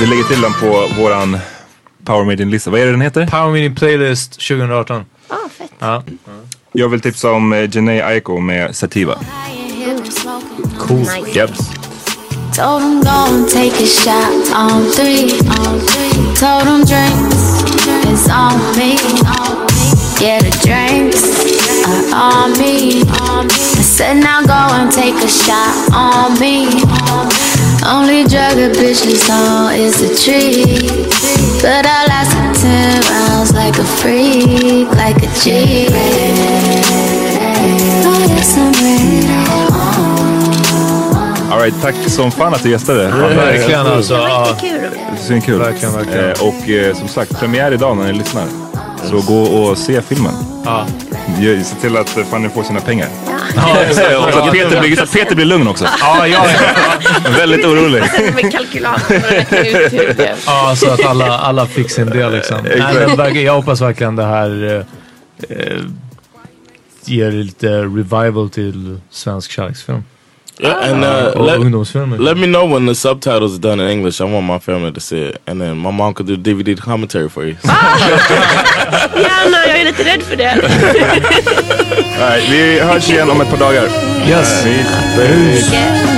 Vi lägger till den på våran Power Meeting-lista. Vad är det den heter? Power Meeting Playlist 2018. Ah, fett. Ja. Jag vill tipsa om eh, Janae Aiko med Sativa. Cool. Jebs. Told him go and take a shot on three. Told him drinks is on me. Yeah, the drinks are on me. I said now go and take a shot on me. Only drug a bitch is on is the tree. But I lasted ten rounds like a freak, like a G. Oh yes, I'm ready. Alright, tack som fan att du gästade. Ja, verkligen alltså. Ja. Kul. Svinkul. Verkligen, verkligen. Eh, och eh, som sagt, premiär idag när ni lyssnar. Så gå och se filmen. Ja. Se till att eh, Fanny får sina pengar. Ja, och *laughs* så att Peter blir, så att Peter blir lugn också. Ja, ja, ja. *laughs* Väldigt orolig. Med och Ja, så att alla, alla fick sin del liksom. Nej, men, jag hoppas verkligen det här eh, eh, ger lite revival till svensk kärleksfilm. Yeah, and uh, och let, ungdomsfilmer. let me know when the subtitles are done in English. I want my family to see it, and then my mom could do DVD commentary for you. *laughs* Gärna, jag är lite rädd för det. *laughs* All right, vi hörs igen om ett par dagar. Yes. Peace.